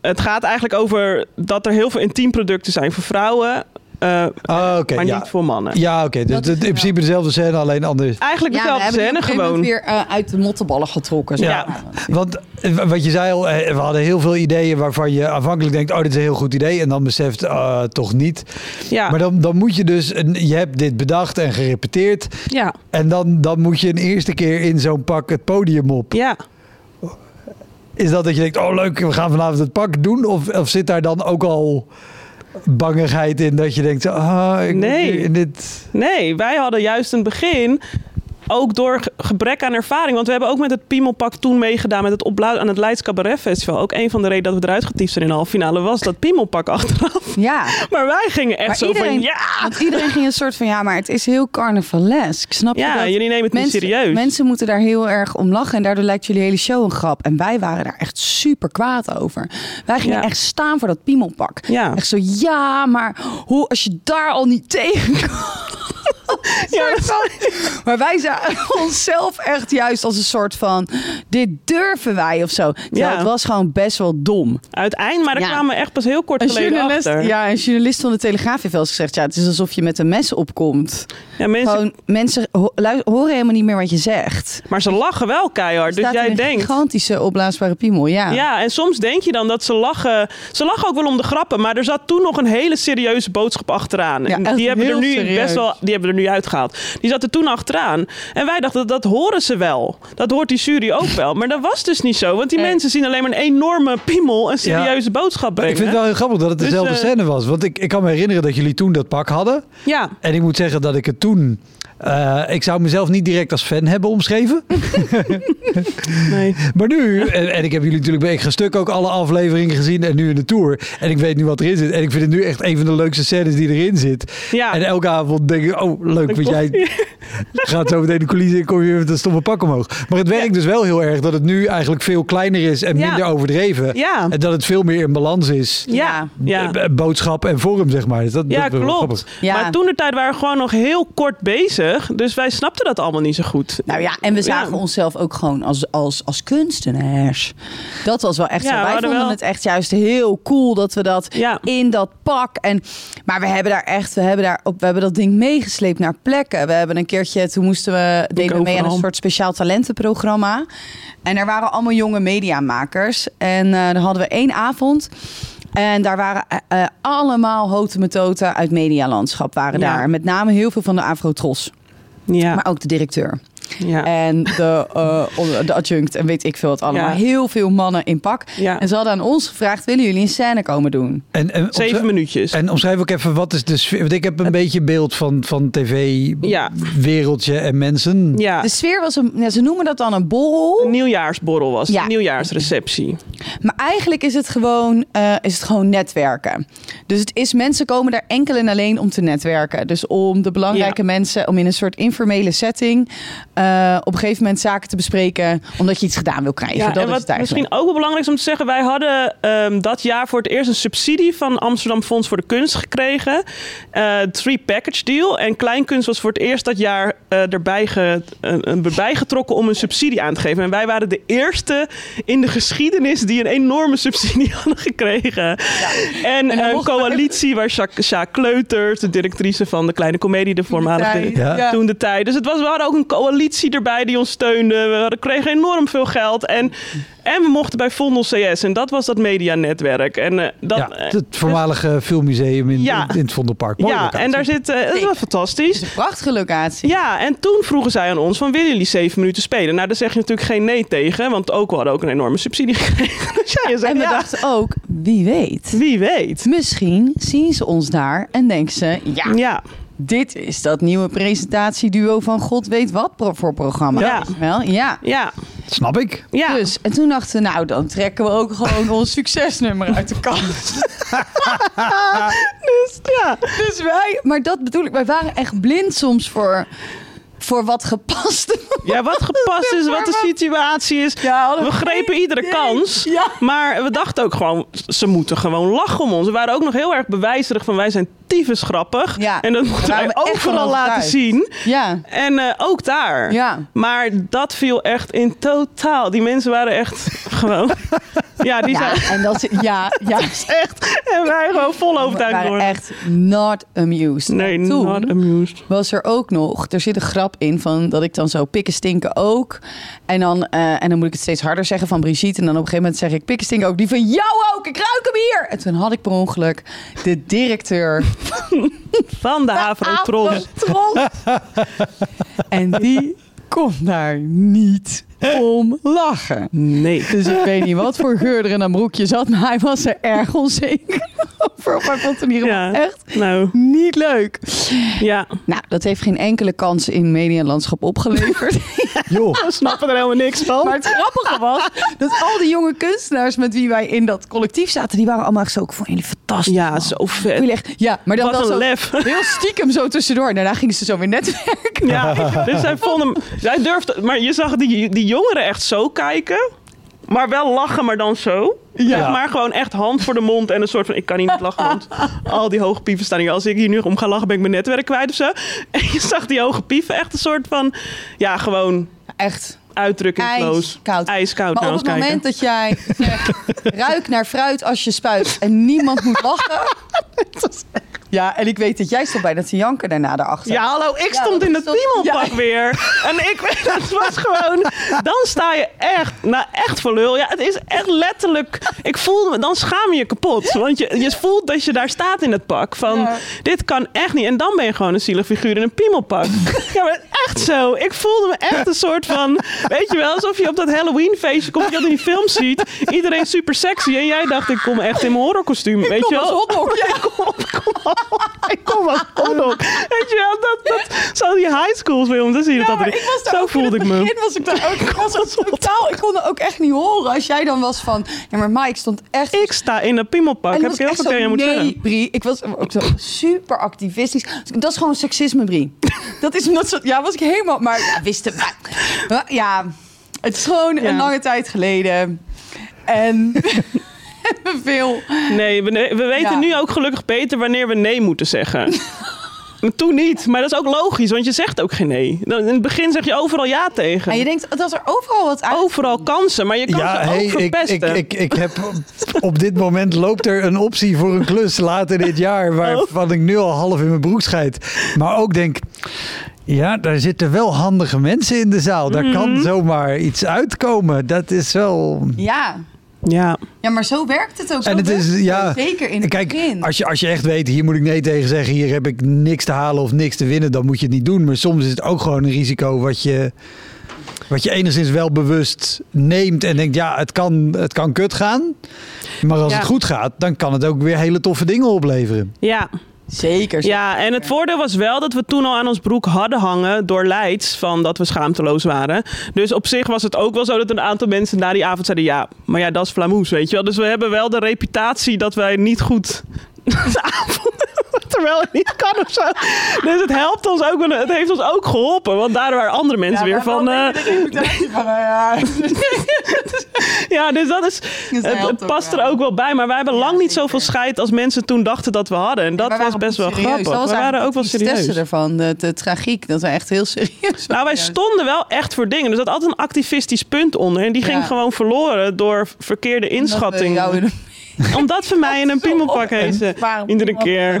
B: het gaat eigenlijk over dat er heel veel intiemproducten zijn voor vrouwen. eh,
A: Ah,
B: maar
A: ja.
B: niet voor mannen.
A: Ja, oké. Dus in
C: wel.
A: principe dezelfde scène, alleen anders.
B: Eigenlijk
C: Ja, we
B: dezelfde
C: hebben die
B: scène gewoon.
C: weer eh, uit de mottenballen getrokken.
A: Ja. Want eh, wat je zei al, eh, we hadden heel veel ideeën waarvan je aanvankelijk denkt, oh, dit is een heel goed idee. En dan beseft, uh, toch niet.
B: Ja,
A: Maar dan, dan moet je dus, een, je hebt dit bedacht en gerepeteerd.
B: ja,
A: En dan, dan moet je een eerste keer in zo'n pak het podium op.
B: ja.
A: Is dat dat je denkt, oh leuk, we gaan vanavond het pak doen? Of, of zit daar dan ook al bangigheid in dat je denkt, ah, ik
B: Nee.
A: in dit...
B: Nee, wij hadden juist een begin. Ook door ge- gebrek aan ervaring. Want we hebben ook met het Piemelpak toen meegedaan met het opbouwen aan het Leids Cabaret Festival. Ook een van de redenen dat we eruit getiefd zijn in de halve finale was dat Piemelpak achteraf.
C: Ja.
B: Maar wij gingen echt
C: Maar
B: zo
C: iedereen,
B: van ja.
C: want iedereen ging een soort van ja, maar het is heel carnavalesk. Snap je
B: Ja, jullie nemen het niet serieus.
C: Mensen moeten daar heel erg om lachen en daardoor lijkt jullie hele show een grap. En wij waren daar echt super kwaad over. Wij gingen
B: Ja.
C: echt staan voor dat piemelpak.
B: Ja.
C: Echt zo, ja, maar hoe als je daar al niet tegen
B: Ja,
C: Maar wij zagen onszelf echt juist als een soort van... dit durven wij of zo. Terwijl
B: Ja.
C: het was gewoon best wel dom.
B: Uiteindelijk, maar daar
C: Ja.
B: kwamen we echt pas heel kort
C: Een
B: geleden
C: journalist,
B: achter.
C: ja, een journalist van de Telegraaf heeft wel eens gezegd... ja, het is alsof je met een mes opkomt.
B: Ja, mensen,
C: Gewoon, mensen ho- horen helemaal niet meer wat je zegt.
B: maar ze lachen wel keihard. Dus jij
C: een
B: denkt...
C: gigantische opblaasbare piemel, ja.
B: Ja, en soms denk je dan dat ze lachen. Ze lachen ook wel om de grappen, maar er zat toen nog een hele serieuze boodschap achteraan. En die hebben er nu
C: serieus.
B: best wel, die hebben er nu uitgehaald. Die zat er toen achteraan. En wij dachten dat horen ze wel. Dat hoort die jury ook wel. Maar dat was dus niet zo, want die mensen zien alleen maar een enorme piemel een serieuze boodschap
A: Ik vind het wel heel grappig dat het
B: Dus,
A: dezelfde
B: eh,
A: scène was. Want ik, ik kan me herinneren dat jullie toen dat pak hadden.
B: Ja,
A: En ik moet zeggen dat ik het toen... eh, ik zou mezelf niet direct als fan hebben omschreven.
B: nee.
A: Maar nu, en, en ik heb jullie natuurlijk bij Extra Stuk ook alle afleveringen gezien en nu in de Tour. En ik weet nu wat erin zit. En ik vind het nu echt een van de leukste scènes die erin zit.
B: Ja.
A: En elke avond denk ik, oh leuk, want jij gaat zo meteen de coulissen in, kom je weer met een stomme pak omhoog. Maar het werkt dus wel heel erg dat het nu eigenlijk veel kleiner is en
B: Ja.
A: minder overdreven.
B: Ja.
A: En dat het veel meer in balans is.
B: Ja, ja.
A: Boodschap en vorm, zeg maar. Dus dat,
B: Ja,
A: dat
B: klopt. Maar toen de tijd waren we gewoon nog heel kort bezig. Dus wij snapten dat allemaal niet zo goed.
C: Nou ja, en we zagen
B: Ja.
C: onszelf ook gewoon als, als, als kunstenaars. Dat was wel echt
B: Ja,
C: zo.
B: we
C: Wij vonden
B: wel-
C: het echt juist heel cool dat we dat
B: Ja.
C: in dat pak. En, maar we hebben daar echt, we hebben, daar op, we hebben dat ding meegesleept naar plekken. We hebben een keertje, toen moesten we, deden we mee aan een soort speciaal talentenprogramma. En er waren allemaal jonge mediamakers. En eh dan hadden we één avond. En daar waren eh, eh, allemaal hote metoten uit medialandschap waren
B: Ja.
C: daar. Met name heel veel van de Afrotros.
B: Ja,
C: Maar ook de directeur.
B: Ja.
C: En de, eh, de adjunct en weet ik veel wat allemaal.
B: Ja.
C: Heel veel mannen in pak.
B: Ja.
C: En ze hadden aan ons gevraagd, willen jullie een scène komen doen?
A: En, en
B: Zeven minuutjes.
A: En omschrijf ook even, wat is de sfeer? Want ik heb een beetje beeld van, van
B: Ja.
A: tv-wereldje en mensen.
B: ja.
C: De sfeer was een, ja, ze noemen dat dan een borrel.
B: Een nieuwjaarsborrel was een nieuwjaarsreceptie.
C: Maar eigenlijk is het, gewoon, eh, is het gewoon netwerken. Dus het is, mensen komen daar enkel en alleen om te netwerken. Dus om de belangrijke
B: Ja.
C: mensen, om in een soort informele setting... eh, op een gegeven moment zaken te bespreken... omdat je iets gedaan wil krijgen.
B: Ja,
C: dat
B: en
C: is
B: wat
C: het
B: misschien ook wel belangrijk is om te zeggen, wij hadden ehm, dat jaar voor het eerst een subsidie van Amsterdam Fonds voor de Kunst gekregen. Eh three package deal. En Kleinkunst was voor het eerst dat jaar eh, erbij, ge, erbij getrokken om een subsidie aan te geven. En wij waren de eerste in de geschiedenis die een enorme subsidie hadden gekregen. En,
C: En
B: een coalitie waar Jacques, Kleuters, de directrice van de Kleine Comedie, de voormalige
A: Ja.
C: ja.
B: toen de tijd. Dus het was, we hadden ook een coalitie erbij die ons steunde. We hadden, kregen enorm veel geld. En, en we mochten bij Vondel CS. En dat was dat medianetwerk. En, eh, dat,
A: ja,
B: eh,
A: het voormalige filmmuseum in,
B: Ja.
A: in het Vondelpark. Mooie
B: ja,
A: locatie.
B: en daar zit... eh, dat was fantastisch.
C: Het is een prachtige locatie.
B: Ja, en toen vroegen zij aan ons van willen jullie zeven minuten spelen? Nou, daar zeg je natuurlijk geen nee tegen, want ook we hadden ook een enorme subsidie gekregen. Dus ja, je zegt,
C: En we
B: ja,
C: dachten ook, wie weet.
B: wie weet.
C: Misschien zien ze ons daar en denken ze, ja,
B: Ja,
C: dit is dat nieuwe presentatieduo van God weet wat voor programma.
B: Ja.
C: Wel? Ja.
B: Ja,
A: Snap ik.
B: ja.
C: Dus, en toen dachten we, nou, dan trekken we ook gewoon ons succesnummer uit de kast.
B: dus, ja.
C: Dus wij, maar dat bedoel ik, wij waren echt blind soms voor, voor wat gepast
B: ja, wat gepast is, wat de situatie is.
C: Ja,
B: We grepen iedere
C: idee.
B: kans.
C: Ja.
B: Maar we dachten ook gewoon, ze moeten gewoon lachen om ons. We waren ook nog heel erg bewijzerig van wij zijn tyfus grappig.
C: Ja.
B: En dat moeten wij overal laten zien.
C: Ja.
B: En eh, ook daar.
C: Ja.
B: Maar dat viel echt in totaal. Die mensen waren echt gewoon... ja, die
C: Ja,
B: zijn
C: en dat is, ja, ja.
B: echt... En wij gewoon vol overtuigd worden.
C: echt not amused.
B: Nee,
C: toen
B: not amused.
C: was er ook nog, er zit een grap in van dat ik dan zo pikken stinken ook. En dan, eh, en dan moet ik het steeds harder zeggen van Brigitte. En dan op een gegeven moment zeg ik pikken stinken ook. Die van jou ook, ik ruik hem hier. En toen had ik per ongeluk de directeur
B: Van de.
C: Afrotron. en die kon daar niet om lachen.
B: Nee.
C: Dus ik weet niet wat voor geur er in een broekje zat, maar hij was er erg onzeker over. Maar hij vond het in
B: Ja.
C: echt
B: Nou,
C: niet leuk.
B: ja.
C: Nou, dat heeft geen enkele kans in medialandschap opgeleverd.
A: Joh.
B: We snappen er helemaal niks van.
C: maar het grappige was dat al die jonge kunstenaars met wie wij in dat collectief zaten, die waren allemaal echt zo, ik vond jullie fantastisch.
B: Ja,
C: man.
B: zo
C: Ik
B: vet.
C: echt, ja, maar
B: een
C: zo
B: lef.
C: heel stiekem zo tussendoor. Daarna gingen ze zo weer netwerken.
B: Ja, dus zij vonden hem... Zij durfde... Maar je zag die, die jongeren echt zo kijken. Maar wel lachen, maar dan zo.
A: Ja.
B: Maar gewoon echt hand voor de mond en een soort van... Ik kan hier niet lachen, want al die hoge pieven staan hier. Als ik hier nu om ga lachen, ben ik mijn netwerk kwijt of zo. En je zag die hoge pieven echt een soort van... Ja, gewoon
C: Echt.
B: uitdrukkingloos.
C: Ijskoud.
B: Ijskoud
C: Maar op het
B: kijken.
C: moment dat jij zegt, ruik naar fruit als je spuit en niemand moet lachen. Ja, en ik weet dat jij stond bijna te janken daarna daarachter.
B: Ja, hallo, ik
C: Ja,
B: stond in het piemelpak
C: ja.
B: weer. En ik weet, dat was gewoon... Dan sta je echt, nou echt voor lul. Ja, het is echt letterlijk... Ik voelde me, dan schaam je je kapot. Want je, je voelt dat je daar staat in het pak. Van,
C: Ja.
B: dit kan echt niet. En dan ben je gewoon een zielig figuur in een piemelpak. Ja, maar echt zo. Ik voelde me echt een soort van... Weet je wel, alsof je op dat Halloween feestje komt. Je dat in die film ziet. Iedereen super sexy. En jij dacht, ik kom echt in mijn horrorkostuum. Weet
C: kom
B: je
C: als
B: wel?
C: hotdog, ja.
B: Ik kom, ik kom, ik kom als hotdog. Weet je wel, dat, dat, zo die high schools films, dan zie je
C: Ja,
B: dat
C: ik was
B: Zo voelde
C: het
B: ik me.
C: was ik daar ook, ik was ook totaal, ik kon er ook echt niet horen als jij dan was van, ja maar Mike stond echt...
B: Ik sta in een piemelpak.
C: en
B: Heb ik heel veel tegen je
C: zo,
B: moeten
C: nee,
B: zeggen.
C: Brie, ik was ook zo super activistisch. Dat is gewoon seksisme, Brie. Dat is omdat ze, ja, was ik helemaal, maar ja, wist het, maar ja, het is gewoon
B: Ja.
C: een lange tijd geleden. En veel.
B: Nee, we, we weten
C: Ja.
B: nu ook gelukkig beter wanneer we nee moeten zeggen. Toen niet, maar dat is ook logisch, want je zegt ook geen nee. Dan- In het begin zeg je overal ja tegen.
C: En je denkt dat er overal wat uit...
B: Overal kansen, maar je kan
A: Ja,
B: ze
A: hey,
B: ook
A: ik,
B: verpesten.
A: ik, ik, ik heb op dit moment loopt er een optie voor een klus later dit jaar waarvan ik nu al half in mijn broek scheid. Maar ook denk, ja, daar zitten wel handige mensen in de zaal. Daar
B: Mhm.
A: kan zomaar iets uitkomen. Dat is wel.
C: Ja.
B: Ja,
C: ja, maar zo werkt het ook. Zo
A: En het is, ja.
C: Zeker in het
A: Kijk,
C: begin.
A: als je, als je echt weet, hier moet ik nee tegen zeggen, hier heb ik niks te halen of niks te winnen, dan moet je het niet doen. Maar soms is het ook gewoon een risico wat je, wat je enigszins wel bewust neemt en denkt, ja, het kan, het kan kut gaan. Maar als
B: Ja.
A: het goed gaat, dan kan het ook weer hele toffe dingen opleveren.
B: ja.
C: Zeker.
B: Ja, en het voordeel was wel dat we toen al aan ons broek hadden hangen door Leids van dat we schaamteloos waren. Dus op zich was het ook wel zo dat een aantal mensen na die avond zeiden ja, maar ja, dat is Flamoes, weet je wel. Dus we hebben wel de reputatie dat wij niet goed de avond terwijl het niet kan of zo. Dus het helpt ons ook, het heeft ons ook geholpen, want daardoor waren andere mensen weer van... eh, ja, dus dat is.
C: dat
B: Het,
C: ook
B: past er ook wel bij. Maar wij hebben
C: Ja,
B: lang niet
C: zeker.
B: zoveel scheid als mensen toen dachten dat we hadden. En dat was best wel
C: serieus.
B: grappig. We waren ook wel serieus.
C: ervan, de, de tragiek. Dat we echt heel serieus
B: Nou, wij stonden wel echt voor dingen. Dus dat had een activistisch punt onder. En die ging gewoon verloren door verkeerde inschattingen.
C: Omdat we
B: mij in een piemelpak.
C: Waarom
B: Iedere keer.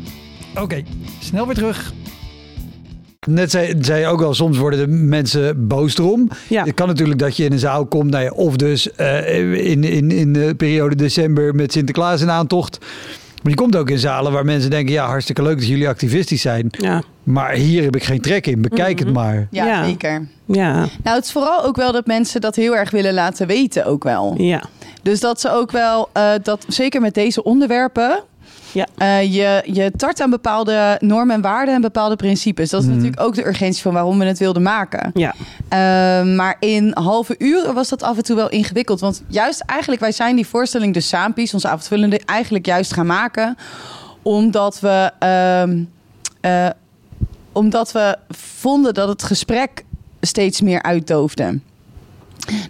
A: Oké, snel weer terug. Net zei, zei je ook al, soms worden de mensen boos erom.
B: Ja.
A: Het kan natuurlijk dat je in een zaal komt, nou ja, of dus eh, in, in, in de periode december met Sinterklaas in aantocht. Maar je komt ook in zalen waar mensen denken, ja, hartstikke leuk dat jullie activistisch zijn.
B: Ja,
A: Maar hier heb ik geen trek in, bekijk het maar.
C: Ja,
B: Ja.
C: zeker.
B: ja,
C: Nou, het is vooral ook wel dat mensen dat heel erg willen laten weten ook wel.
B: ja.
C: Dus dat ze ook wel, eh, dat zeker met deze onderwerpen,
B: Ja.
C: eh, je, je tart aan bepaalde normen en waarden en bepaalde principes. Dat is
A: Mhm.
C: natuurlijk ook de urgentie van waarom we het wilden maken.
B: ja.
C: Eh, maar in halve uren was dat af en toe wel ingewikkeld. Want juist eigenlijk, wij zijn die voorstelling, de Saampies, onze avondvullende, eigenlijk juist gaan maken. Omdat we, ehm, eh, omdat we vonden dat het gesprek steeds meer uitdoofde.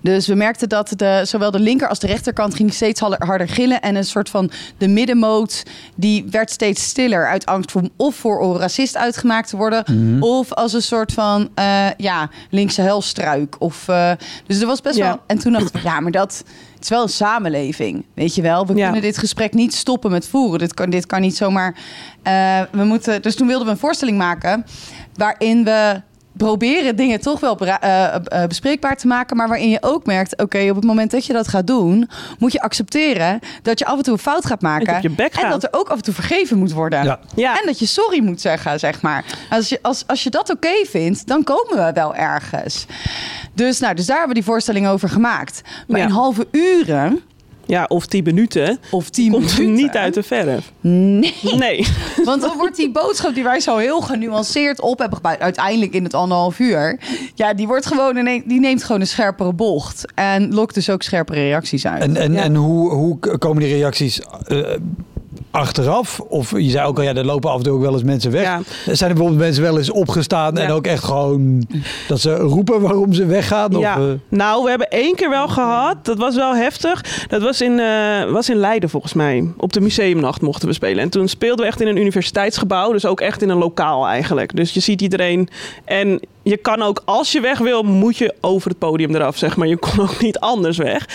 C: Dus we merkten dat de, zowel de linker als de rechterkant ging steeds harder, gillen. En een soort van de middenmoot die werd steeds stiller. Uit angst voor of voor een racist uitgemaakt te worden. Of als een soort van eh, ja, linkse helstruik. Of, eh, dus er was best
B: Ja.
C: wel. En toen dacht ik, ja, maar dat. Het is wel een samenleving, weet je wel. We
B: Ja.
C: kunnen dit gesprek niet stoppen met voeren. Dit kan, dit kan niet zomaar. eh, we moeten, dus toen wilden we een voorstelling maken waarin we proberen dingen toch wel bera- eh, eh, bespreekbaar te maken, maar waarin je ook merkt, oké, op het moment dat je dat gaat doen, moet je accepteren dat je af en toe een fout gaat maken
B: Dat je bek
C: en dat er ook af en toe vergeven moet worden.
A: Ja.
B: Ja.
C: En dat je sorry moet zeggen, zeg maar. Als je, als, als je dat oké vindt, dan komen we wel ergens. Dus, nou, dus daar hebben we die voorstelling over gemaakt. Maar
B: Ja.
C: in halve uren
B: ja, of tien minuten
C: of tien
B: komt
C: minuten...
B: niet uit de verf.
C: Nee.
B: Nee.
C: Want dan wordt die boodschap die wij zo heel genuanceerd op hebben gebouwd, uiteindelijk in het anderhalf uur, ja, die wordt gewoon een, die neemt gewoon een scherpere bocht en lokt dus ook scherpere reacties uit.
A: En, en,
B: Ja.
A: en hoe, hoe komen die reacties eh, achteraf? Of je zei ook al, ja, er lopen af en toe ook wel eens mensen weg.
B: Ja.
A: Zijn er bijvoorbeeld mensen wel eens opgestaan en ook echt gewoon dat ze roepen waarom ze weggaan?
B: Ja,
A: Of, eh,
B: nou, we hebben één keer wel gehad. Dat was wel heftig. Dat was in, eh, was in Leiden volgens mij. Op de museumnacht mochten we spelen. En toen speelden we echt in een universiteitsgebouw. Dus ook echt in een lokaal eigenlijk. Dus je ziet iedereen. En je kan ook, als je weg wil, moet je over het podium eraf, zeg maar. Je kon ook niet anders weg.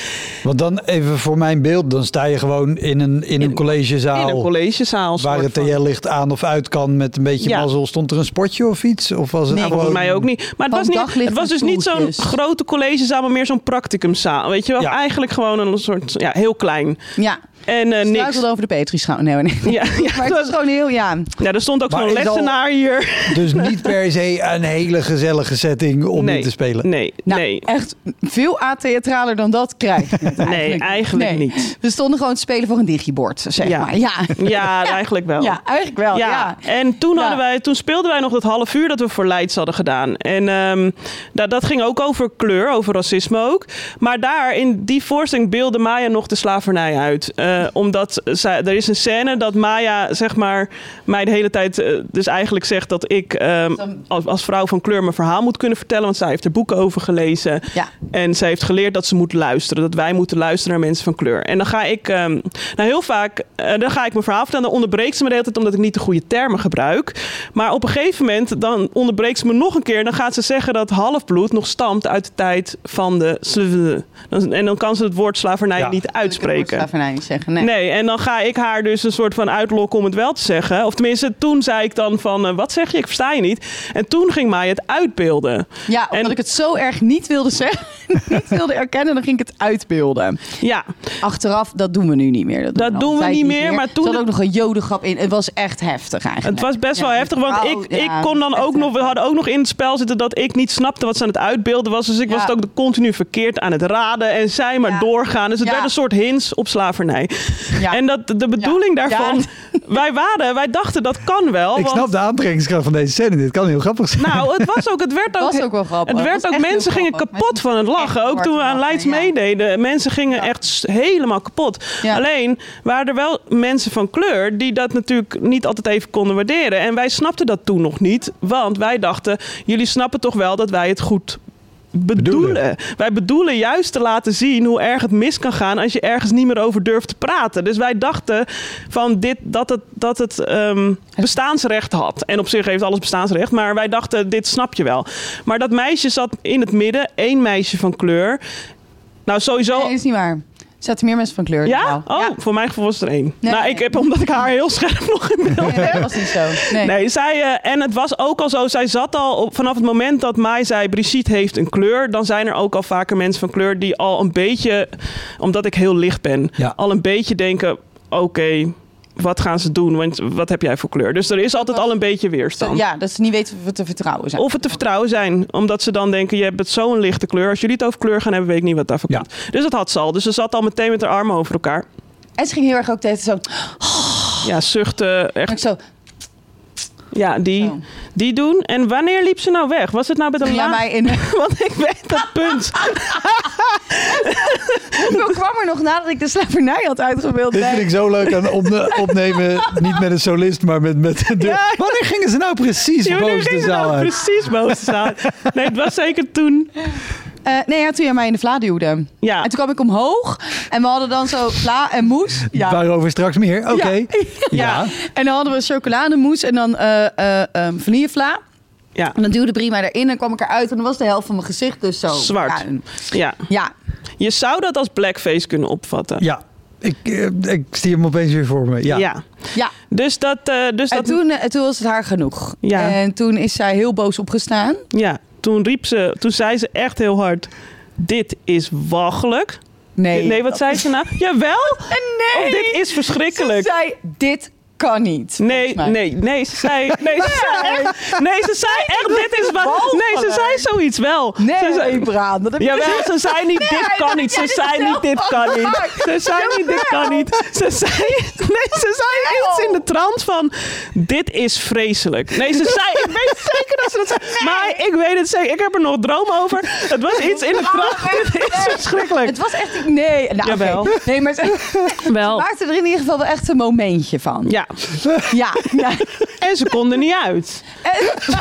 A: want dan even voor mijn beeld, dan sta je gewoon in een, in een
B: In-
A: collegezaal.
B: In een collegezaal.
A: Waar het. TL-licht aan of uit kan met een beetje
B: Ja.
A: mazzel. Stond er een spotje of iets? Of was het
C: Nee,
A: gewoon...
B: Volgens mij ook niet. Maar het was, niet, het was dus niet zo'n grote collegezaal, maar meer zo'n practicumzaal. Weet je wel?
A: Ja.
B: Eigenlijk gewoon een soort, ja, heel klein.
C: ja,
B: En eh niks.
C: struikelde over de Petri-schouw. Nee, nee.
B: Ja, ja,
C: Maar het is gewoon heel, ja.
B: ja, er stond ook zo'n lessenaar hier.
A: Dus niet per se een hele gezellige setting om
B: nee,
A: in te spelen.
B: Nee,
C: Nou,
B: nee.
C: echt veel atheatraler dan dat krijg je het
B: Nee,
C: eigenlijk. Nee.
B: niet.
C: We stonden gewoon te spelen voor een digibord, zeg
B: Ja.
C: maar. Ja.
B: Ja, eigenlijk wel.
C: ja, eigenlijk wel. Ja.
B: Ja, en toen,
C: Ja.
B: hadden wij, toen speelden wij nog dat half uur dat we voor Leids hadden gedaan. En ehm, dat, dat ging ook over kleur, over racisme ook. Maar daar, in die voorstelling, beelde Maya nog de slavernij uit. Eh, omdat zij, er is een scène dat Maya, zeg maar, mij de hele tijd eh, dus eigenlijk zegt dat ik ehm, als, als vrouw van kleur mijn verhaal moet kunnen vertellen. Want zij heeft er boeken over gelezen.
C: Ja.
B: En ze heeft geleerd dat ze moet luisteren. Dat wij moeten luisteren naar mensen van kleur. En dan ga ik, ehm, nou heel vaak, eh, dan ga ik mijn verhaal vertellen. Dan onderbreekt ze me de hele tijd omdat ik niet de goede termen gebruik. Maar op een gegeven moment, dan onderbreekt ze me nog een keer. Dan gaat ze zeggen dat halfbloed nog stamt uit de tijd van de En dan kan ze het woord slavernij
A: Ja.
B: niet uitspreken.
C: Zeggen. Nee.
B: Nee, en dan ga ik haar dus een soort van uitlokken om het wel te zeggen. Of tenminste, toen zei ik dan van, eh, wat zeg je? Ik versta je niet. En toen ging mij het uitbeelden.
C: Ja, omdat
B: En-
C: ik het zo erg niet wilde zeggen, niet wilde erkennen, dan ging ik het uitbeelden.
B: Ja,
C: Achteraf, dat doen we nu niet meer.
B: Dat
C: we
B: doen we niet meer, maar toen
C: Er zat ook nog een jodengrap in. Het was echt heftig eigenlijk.
B: Het was best
C: Ja,
B: wel heftig, want
C: vrouw,
B: ik,
C: ja,
B: ik kon dan ook nog, we hadden ook nog in het spel zitten dat ik niet snapte wat ze aan het uitbeelden was. Dus ik was het ook continu verkeerd aan het raden en zij maar doorgaan. Dus het werd een soort hints op slavernij.
C: Ja.
B: En dat, de bedoeling
C: Ja.
B: daarvan, wij waren, wij dachten dat kan wel.
A: Ik
B: want-
A: snap de aantrekkingskracht van deze scène. Dit kan heel grappig zijn.
B: Nou, het was ook, het werd ook,
C: was ook wel grappig.
B: Het werd ook, mensen gingen
C: grappig.
B: kapot van het lachen. Ook toen we aan Leids meededen. Mensen gingen
C: Ja.
B: echt helemaal kapot.
C: Ja.
B: Alleen waren er wel mensen van kleur die dat natuurlijk niet altijd even konden waarderen. En wij snapten dat toen nog niet. Want wij dachten, jullie snappen toch wel dat wij het goed bedoelen.
A: Bedoelen.
B: Wij bedoelen juist te laten zien hoe erg het mis kan gaan als je ergens niet meer over durft te praten. Dus wij dachten van dit, dat het, dat het ehm, bestaansrecht had. En op zich heeft alles bestaansrecht, maar wij dachten dit snap je wel. Maar dat meisje zat in het midden, één meisje van kleur. Nou, sowieso.
C: Nee, is niet waar. Zaten meer mensen van kleur.
B: Ja? Oh, voor mijn gevoel was er één.
C: Nee.
B: nou, ik heb, omdat ik haar heel scherp nog in beeld
C: Nee, dat was niet zo. Nee.
B: Nee, zij, eh, en het was ook al zo, zij zat al op, vanaf het moment dat Mai zei, Brigitte heeft een kleur, dan zijn er ook al vaker mensen van kleur die al een beetje, omdat ik heel licht ben,
A: Ja.
B: al een beetje denken, oké, wat gaan ze doen? Want wat heb jij voor kleur? Dus er is altijd al een beetje weerstand.
C: Ja, dat ze niet weten of we te vertrouwen zijn.
B: Of het te vertrouwen zijn, omdat ze dan denken: je hebt zo'n lichte kleur. Als jullie het over kleur gaan hebben, weet ik niet wat daarvoor
A: Ja.
B: komt. Dus dat had ze al. Dus ze zat al meteen met haar armen over elkaar.
C: En ze ging heel erg ook tegen zo.
B: Ja, zuchten. Echt.
C: zo.
B: Ja, die, die doen. En wanneer liep ze nou weg? Was het nou met een
C: Ja,
B: laag?
C: mij in.
B: Want ik weet dat punt.
C: Hoeveel kwam er nog nadat ik de slavernij had uitgebeeld?
A: Dit vind ik zo leuk aan opne- opnemen. Niet met een solist, maar met, met de...
B: Ja.
A: Wanneer gingen ze nou precies
B: Ja,
A: boos de zaal
B: nou
A: uit?
B: precies boven de zaal. Nee, het was zeker toen.
C: Eh, nee, ja, toen jij mij in de vla duwde.
B: Ja.
C: En toen kwam ik omhoog en we hadden dan zo vla en moes. Ja.
A: Waarover straks meer. Oké.
C: Ja.
A: Ja.
C: En dan hadden we chocolademousse en dan eh eh ehm, vanillevla.
B: Ja,
C: En dan duwde Brima erin en kwam ik eruit en dan was de helft van mijn gezicht dus zo.
B: Zwart.
C: bruin.
B: ja.
C: Ja,
B: Je zou dat als blackface kunnen opvatten.
A: Ja. Ik, ik zie hem opeens weer voor me. Ja.
B: ja.
C: ja.
B: Dus dat... eh, dus
C: En
B: dat
C: toen, toen was het haar genoeg.
B: Ja.
C: En toen is zij heel boos opgestaan.
B: Ja, toen riep ze, toen zei ze echt heel hard: Dit is walgelijk.
C: Nee.
B: Nee, wat zei ze nou? Jawel!
C: Nee.
B: Of dit is verschrikkelijk.
C: Ze zei, dit kan niet.
B: Nee, nee, nee, ze zei, nee, ze zei echt, nee, ze zei echt, dit is wat, nee, ze zei zoiets wel. Ze
C: Nee,
B: zei,
C: Braan. Dat heb je
B: Jawel, ze zei niet, dit kan niet. Ze zei niet, dit kan niet. Ze zei niet, dit kan niet. Ze zei, nee, ze zei iets in de trant van, dit is vreselijk. Nee, ze zei, ik weet zeker dat ze dat zei. Maar ik weet het zeker, ik heb er nog droom over. Het was iets in de trant, dit is verschrikkelijk.
C: Het was echt... Nee. Nou.
B: Jawel.
C: Nee, maar ze
B: Wel,
C: maakte er in ieder geval wel echt een momentje van.
B: ja.
C: Ja. ja.
B: En ze kon er niet uit.
C: En,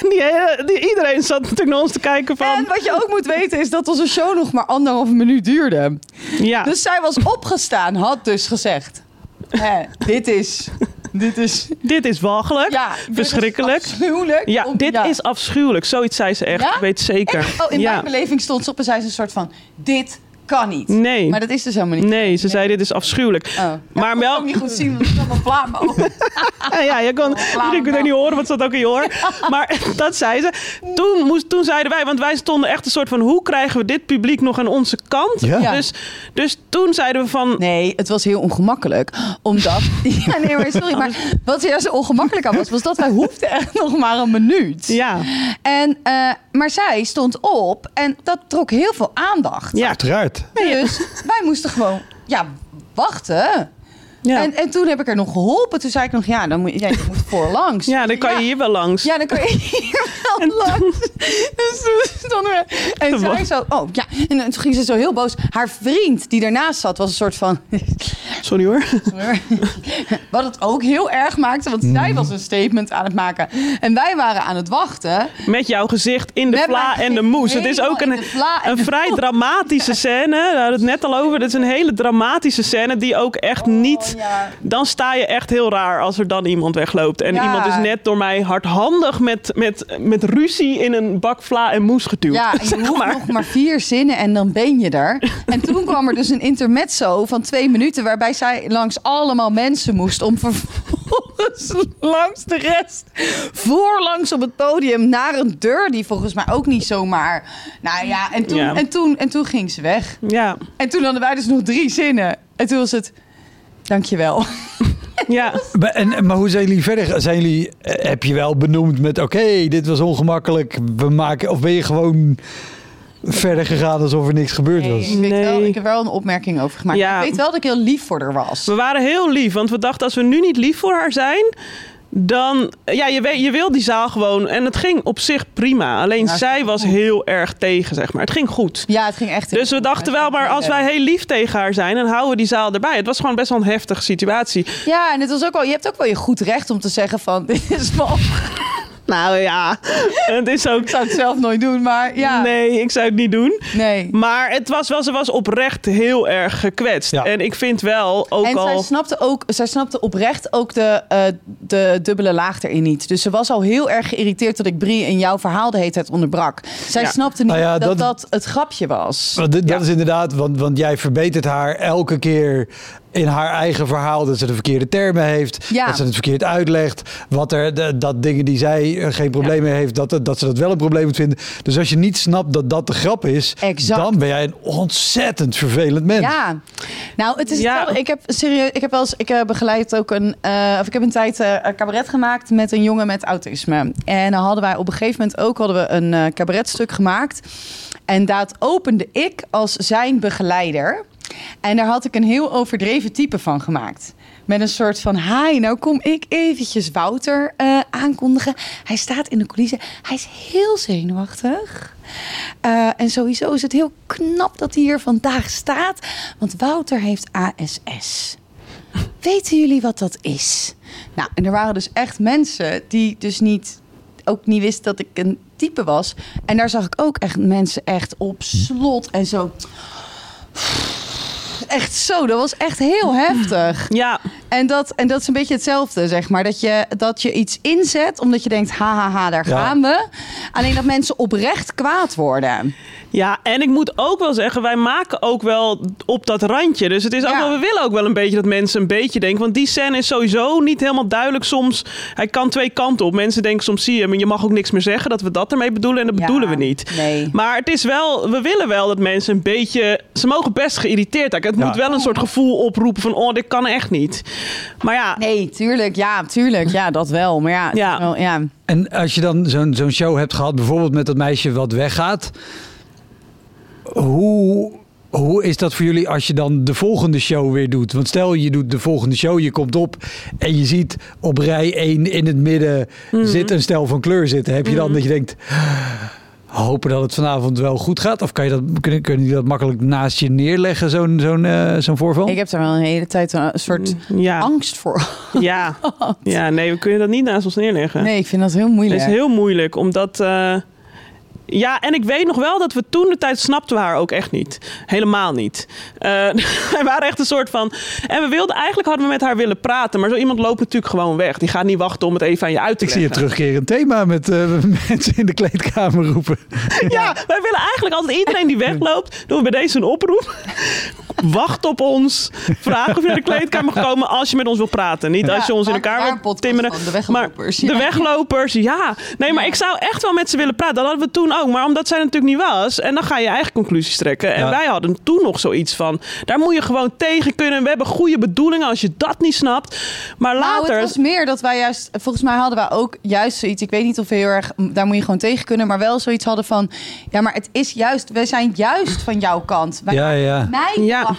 B: En die hele, die, iedereen zat natuurlijk naar ons te kijken van...
C: en wat je ook moet weten is dat onze show nog maar anderhalve minuut duurde.
B: ja.
C: Dus zij was opgestaan, had dus gezegd... Hè, dit is... Dit is...
B: Dit is walgelijk,
C: Ja, dit is
B: verschrikkelijk.
C: afschuwelijk.
B: ja, dit is afschuwelijk. Zoiets zei ze echt.
C: Ja?
B: Ik weet zeker.
C: Echt? Oh, in mijn beleving stond ze op en zei ze een soort van... Dit kan niet.
B: Nee.
C: Maar dat is dus helemaal niet.
B: Nee, ze zei dit is afschuwelijk.
C: Oh. Ja,
B: Maar
C: ik kon
B: wel-
C: het ook niet goed zien, want een vlaam over.
B: Ah, ja, je kon,
C: flauw
B: je kunt het niet horen, want het zat ook in je oor. Maar dat zei ze. Toen, moest, toen zeiden wij, want wij stonden echt een soort van... hoe krijgen we dit publiek nog aan onze kant?
A: Ja.
C: Ja.
B: Dus, dus toen zeiden we van...
C: Nee, het was heel ongemakkelijk. Omdat... Ja, nee, maar sorry. Maar wat er zo ongemakkelijk aan was, was dat wij hoefden echt nog maar een minuut.
B: Ja,
C: En, eh, maar zij stond op en dat trok heel veel aandacht.
B: ja,
A: Uiteraard.
C: Dus wij moesten gewoon, ja, wachten.
B: Ja.
C: En, en toen heb ik er nog geholpen. Toen zei ik nog, ja, dan moet, ja, je moet voorlangs.
B: ja dan kan je hier wel langs.
C: Ja, dan kan je hier wel langs. Dus toen we... En zij zo... Oh, ja. En toen ging ze zo heel boos. Haar vriend die daarnaast zat was een soort van...
B: Sorry hoor.
C: Wat het ook heel erg maakte. Want zij was een statement aan het maken. En wij waren aan het wachten.
B: Met jouw gezicht in de
C: Met
B: vla en de moes. Het is ook een, een vrij dramatische scène. Daar hadden we het net al over. Het is een hele dramatische scène die ook echt niet...
C: Ja.
B: Dan sta je echt heel raar als er dan iemand wegloopt. En
C: Ja.
B: iemand is net door mij hardhandig met, met, met ruzie in een bak vla en moes geduwd.
C: Ja, en je
B: Zeg
C: hoeft
B: maar.
C: nog maar vier zinnen en dan ben je er. En toen kwam er dus een intermezzo van twee minuten... waarbij zij langs allemaal mensen moest... om vervolgens langs de rest... voorlangs op het podium naar een deur... die volgens mij ook niet zomaar... Nou ja, en toen,
B: Ja.
C: En toen, en toen ging ze weg.
B: Ja,
C: En toen hadden wij dus nog drie zinnen. En toen was het... Dankjewel.
B: ja.
A: Maar, en, maar hoe zijn jullie verder? Zijn jullie, eh, heb je wel benoemd met oké, dit was ongemakkelijk, we maken, of ben je gewoon verder gegaan alsof er niks gebeurd was?
C: ik, weet wel,
B: Nee.
C: ik heb wel een opmerking over gemaakt.
B: Ja.
C: Ik weet wel dat ik heel lief voor haar was.
B: We waren heel lief, want we dachten als we nu niet lief voor haar zijn, dan ja, je, weet, je wil die zaal gewoon en het ging op zich prima. Alleen
C: Ja,
B: zij was
C: goed.
B: heel erg tegen, zeg maar. Het ging goed.
C: Ja, het ging echt...
B: Dus we dachten wel, maar als wij heel lief tegen haar zijn, dan houden we die zaal erbij. Het was gewoon best wel een heftige situatie.
C: Ja, en het was ook wel, je hebt ook wel je goed recht om te zeggen van... dit is wel
B: Nou ja, het is ook...
C: Ik zou het zelf nooit doen, maar ja.
B: Nee, ik zou het niet doen.
C: Nee.
B: Maar het was wel, ze was oprecht heel erg gekwetst.
A: Ja.
B: En ik vind wel, ook
C: En
B: al...
C: zij snapte, ook, zij snapte oprecht ook de, eh, de dubbele laag erin niet. Dus ze was al heel erg geïrriteerd dat ik Brie in jouw verhaal de hele tijd onderbrak. Zij
B: Ja.
C: snapte niet
A: Nou ja,
C: dat,
A: dat-
C: dat het grapje was.
A: Dat
B: Ja.
A: is inderdaad, want, want jij verbetert haar elke keer in haar eigen verhaal dat ze de verkeerde termen heeft,
C: Ja.
A: dat ze het verkeerd uitlegt, wat er, de- dat dingen die zij eh, geen probleem mee heeft, dat, dat ze dat wel een probleem moet vinden. Dus als je niet snapt dat dat de grap is,
C: Exact.
A: dan ben jij een ontzettend vervelend mens.
C: Ja, nou, het is
B: Ja.
C: Ik heb serieus, ik heb wel eens, ik heb begeleid ook een, eh, of ik heb een tijd eh, een cabaret gemaakt met een jongen met autisme. En dan hadden wij op een gegeven moment ook hadden we een eh, cabaretstuk gemaakt. En dat opende ik als zijn begeleider. En daar had ik een heel overdreven type van gemaakt. Met een soort van, hi, nou kom ik eventjes Wouter eh, aankondigen. Hij staat in de coulissen. Hij is heel zenuwachtig. Eh, en sowieso is het heel knap dat hij hier vandaag staat. Want Wouter heeft ASS. Weten jullie wat dat is? Nou, en er waren dus echt mensen die dus niet, ook niet wisten dat ik een type was. En daar zag ik ook echt mensen echt op slot en zo. Echt zo, dat was echt heel heftig.
B: Ja,
C: En dat, en dat is een beetje hetzelfde, zeg maar. Dat je, dat je iets inzet omdat je denkt, hahaha, ha, ha, daar
A: Ja.
C: gaan we. Alleen dat mensen oprecht kwaad worden.
B: Ja, en ik moet ook wel zeggen, wij maken ook wel op dat randje. Dus het is ook
C: Ja.
B: wel, we willen ook wel een beetje dat mensen een beetje denken. Want die scène is sowieso niet helemaal duidelijk soms. Hij kan twee kanten op. Mensen denken soms, zie je, maar je mag ook niks meer zeggen. Dat we dat ermee bedoelen en dat
C: Ja,
B: bedoelen we niet.
C: nee.
B: Maar het is wel, we willen wel dat mensen een beetje, ze mogen best geïrriteerd raken. Het
A: Ja.
B: moet wel een soort gevoel oproepen van, oh, dit kan echt niet. Maar ja,
C: Nee, tuurlijk. Ja, tuurlijk. Ja, dat wel. Maar ja,
B: Ja.
C: is wel- ja.
A: En als je dan zo'n zo'n show hebt gehad, bijvoorbeeld met dat meisje wat weggaat, hoe, hoe is dat voor jullie als je dan de volgende show weer doet? Want stel je doet de volgende show, je komt op en je ziet op rij 1 in het midden zit een stel van kleur zitten. Heb je dan dat je denkt, hopen dat het vanavond wel goed gaat? Of kan je dat, kunnen, kunnen die dat makkelijk naast je neerleggen, zo'n zo'n eh, zo'n voorval?
C: Ik heb er wel een hele tijd een soort
B: ja,
C: angst voor.
B: ja, ja, nee, we kunnen dat niet naast ons neerleggen.
C: Nee, ik vind dat heel
B: Het
C: moeilijk.
B: is heel moeilijk, omdat... eh, ja, en ik weet nog wel dat we toen de tijd snapten we haar ook echt niet. Helemaal niet. Eh wij waren echt een soort van... En we wilden eigenlijk hadden we met haar willen praten. Maar zo iemand loopt natuurlijk gewoon weg. Die gaat niet wachten om het even aan je uit te
A: Ik zie je
B: leggen.
A: terugkerend thema met eh, mensen in de kleedkamer roepen.
B: Ja, wij willen eigenlijk altijd iedereen die wegloopt... doen we bij deze een oproep. Wacht op ons. Vraag of je naar de kleedkamer mag komen als je met ons wil praten. Niet als je ons in elkaar wil timmeren.
C: van, de weglopers,
B: Maar de
C: ja.
B: weglopers, ja. Nee, maar
C: Ja.
B: ik zou echt wel met ze willen praten. Dat hadden we toen ook. Maar omdat zij natuurlijk niet was. En dan ga je je eigen conclusies trekken. En
A: Ja.
B: wij hadden toen nog zoiets van... Daar moet je gewoon tegen kunnen. We hebben goede bedoelingen als je dat niet snapt. Maar
C: Nou,
B: later...
C: het was meer dat wij juist... Volgens mij hadden wij ook juist zoiets... Ik weet niet of we heel erg... Daar moet je gewoon tegen kunnen. Maar wel zoiets hadden van... Ja, maar het is juist... Wij zijn juist van jouw kant. Wij
A: Ja, ja.
C: mij
B: Ja.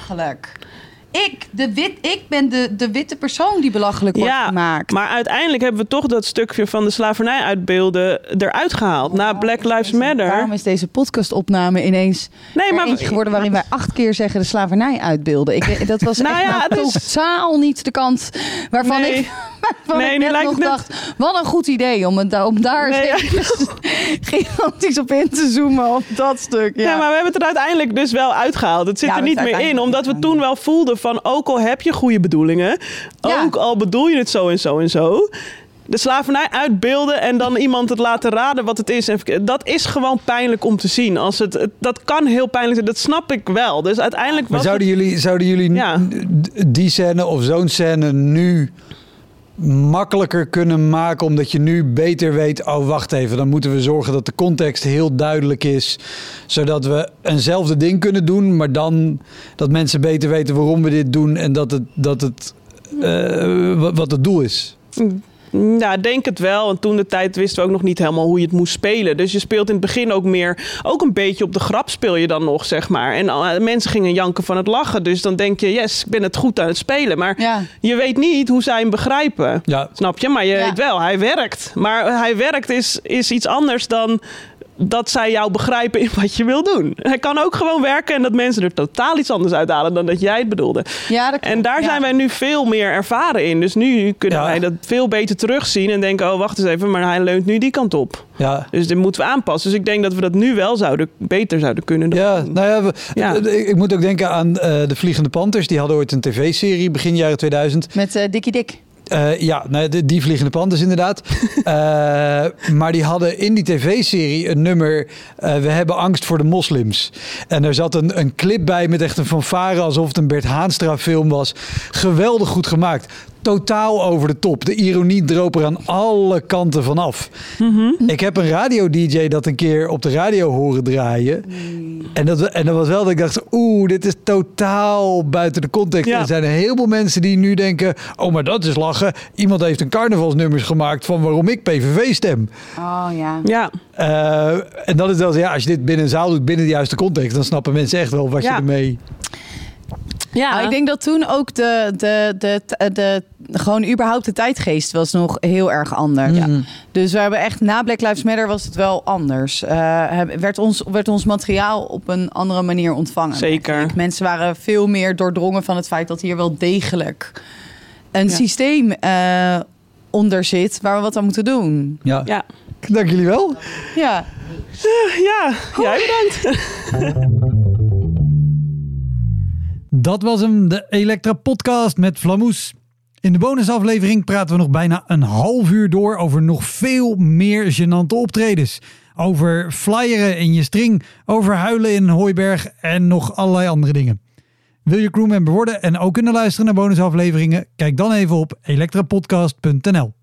C: Ik, de wit, ik ben de, de witte persoon die belachelijk wordt
B: ja,
C: gemaakt.
B: maar uiteindelijk hebben we toch dat stukje van de slavernij uitbeelden eruit gehaald. Na Black Lives Matter.
C: Waarom is deze podcastopname ineens
B: Nee, maar
C: eentje geworden waarin wij acht keer zeggen de slavernij uitbeelden? Ik, dat was
B: Nou
C: echt
B: ja,
C: nou
B: het is-
C: totaal niet de kant waarvan
B: Nee.
C: ik,
B: Nee,
C: ik
B: nu
C: net
B: lijkt
C: nog
B: het net-
C: dacht, wat een goed idee om, het, om daar
B: Nee, ja.
C: eens gigantisch op in te zoomen op dat stuk. Ja,
B: Ja. maar we hebben het er uiteindelijk dus wel uitgehaald. Het zit
C: Ja,
B: er niet meer in. Omdat we toen wel voelden van... ook al heb je goede bedoelingen...
C: Ja.
B: ook al bedoel je het zo en zo en zo... de slavernij uitbeelden en dan iemand het laten raden wat het is. En Dat is gewoon pijnlijk om te zien. Als het, dat kan heel pijnlijk zijn. Dat snap ik wel. Dus uiteindelijk
A: Maar zouden
B: het-
A: jullie, zouden jullie
B: Ja.
A: die scène of zo'n scène nu makkelijker kunnen maken omdat je nu beter weet, oh wacht even, dan moeten we zorgen dat de context heel duidelijk is, zodat we eenzelfde ding kunnen doen, maar dan dat mensen beter weten waarom we dit doen en dat het, dat het eh, wat, wat het doel is.
B: Ja, denk het wel. Want toen de tijd wisten we ook nog niet helemaal hoe je het moest spelen. Dus je speelt in het begin ook meer, ook een beetje op de grap speel je dan nog, zeg maar. En uh, mensen gingen janken van het lachen. Dus dan denk je, yes, ik ben het goed aan het spelen. Maar
C: Ja.
B: je weet niet hoe zij hem begrijpen.
A: Ja,
B: Snap je? Maar je
C: Ja.
B: weet wel, hij werkt. Maar hij werkt is, is iets anders dan dat zij jou begrijpen in wat je wil doen. Hij kan ook gewoon werken en dat mensen er totaal iets anders uithalen dan dat jij het bedoelde.
C: Ja, dat
B: En daar
C: ja.
B: zijn wij nu veel meer ervaren in. Dus nu kunnen
A: Ja.
B: wij dat veel beter terugzien en denken: oh, wacht eens even, maar hij leunt nu die kant op.
A: Ja,
B: Dus dit moeten we aanpassen. Dus ik denk dat we dat nu wel zouden, beter zouden kunnen doen.
A: Ja, nou ja, we-
B: Ja.
A: ik ik moet ook denken aan eh, de Vliegende Panthers. Die hadden ooit een tv-serie begin jaren 2000.
C: Met eh Dikkie Dik.
A: Eh, ja, nou, die Vliegende Panthers inderdaad. Eh, maar die hadden in die tv-serie een nummer... eh, We hebben angst voor de moslims. En er zat een, een clip bij met echt een fanfare... alsof het een Bert Haanstra film was. Geweldig goed gemaakt. Totaal over de top. De ironie droop er aan alle kanten vanaf. Ik heb een radio-dj dat een keer op de radio horen draaien. En, dat, en dat was wel dat ik dacht, oeh, dit is totaal buiten de context.
B: Ja.
A: Er zijn een heleboel mensen die nu denken, oh, maar dat is lachen. Iemand heeft een carnavalsnummers gemaakt van waarom ik PVV stem.
C: Oh ja.
B: Ja,
A: Eh, en dat is wel, ja, als je dit binnen een zaal doet, binnen de juiste context, dan snappen mensen echt wel wat
B: Ja.
A: je ermee...
B: ja.
C: Nou, ik denk dat toen ook de, de, de, de, de- gewoon überhaupt de tijdgeest was nog heel erg anders.
A: Mhm.
C: Dus we hebben echt na Black Lives Matter was het wel anders. Eh, werd, ons, werd ons materiaal op een andere manier ontvangen.
B: Zeker.
C: Mensen waren veel meer doordrongen van het feit dat hier wel degelijk een
B: Ja.
C: systeem eh, onder zit waar we wat aan moeten doen.
A: Ja.
B: ja.
A: dank jullie wel.
C: Ja.
B: ja, jij bedankt.
A: Dat was hem, de Elektra podcast met Flamoes. In de bonusaflevering praten we nog bijna een half uur door over nog veel meer gênante optredens. Over flyeren in je string, over huilen in een hooiberg en nog allerlei andere dingen. Wil je crewmember worden en ook kunnen luisteren naar bonusafleveringen? Kijk dan even op elektrapodcast.nl.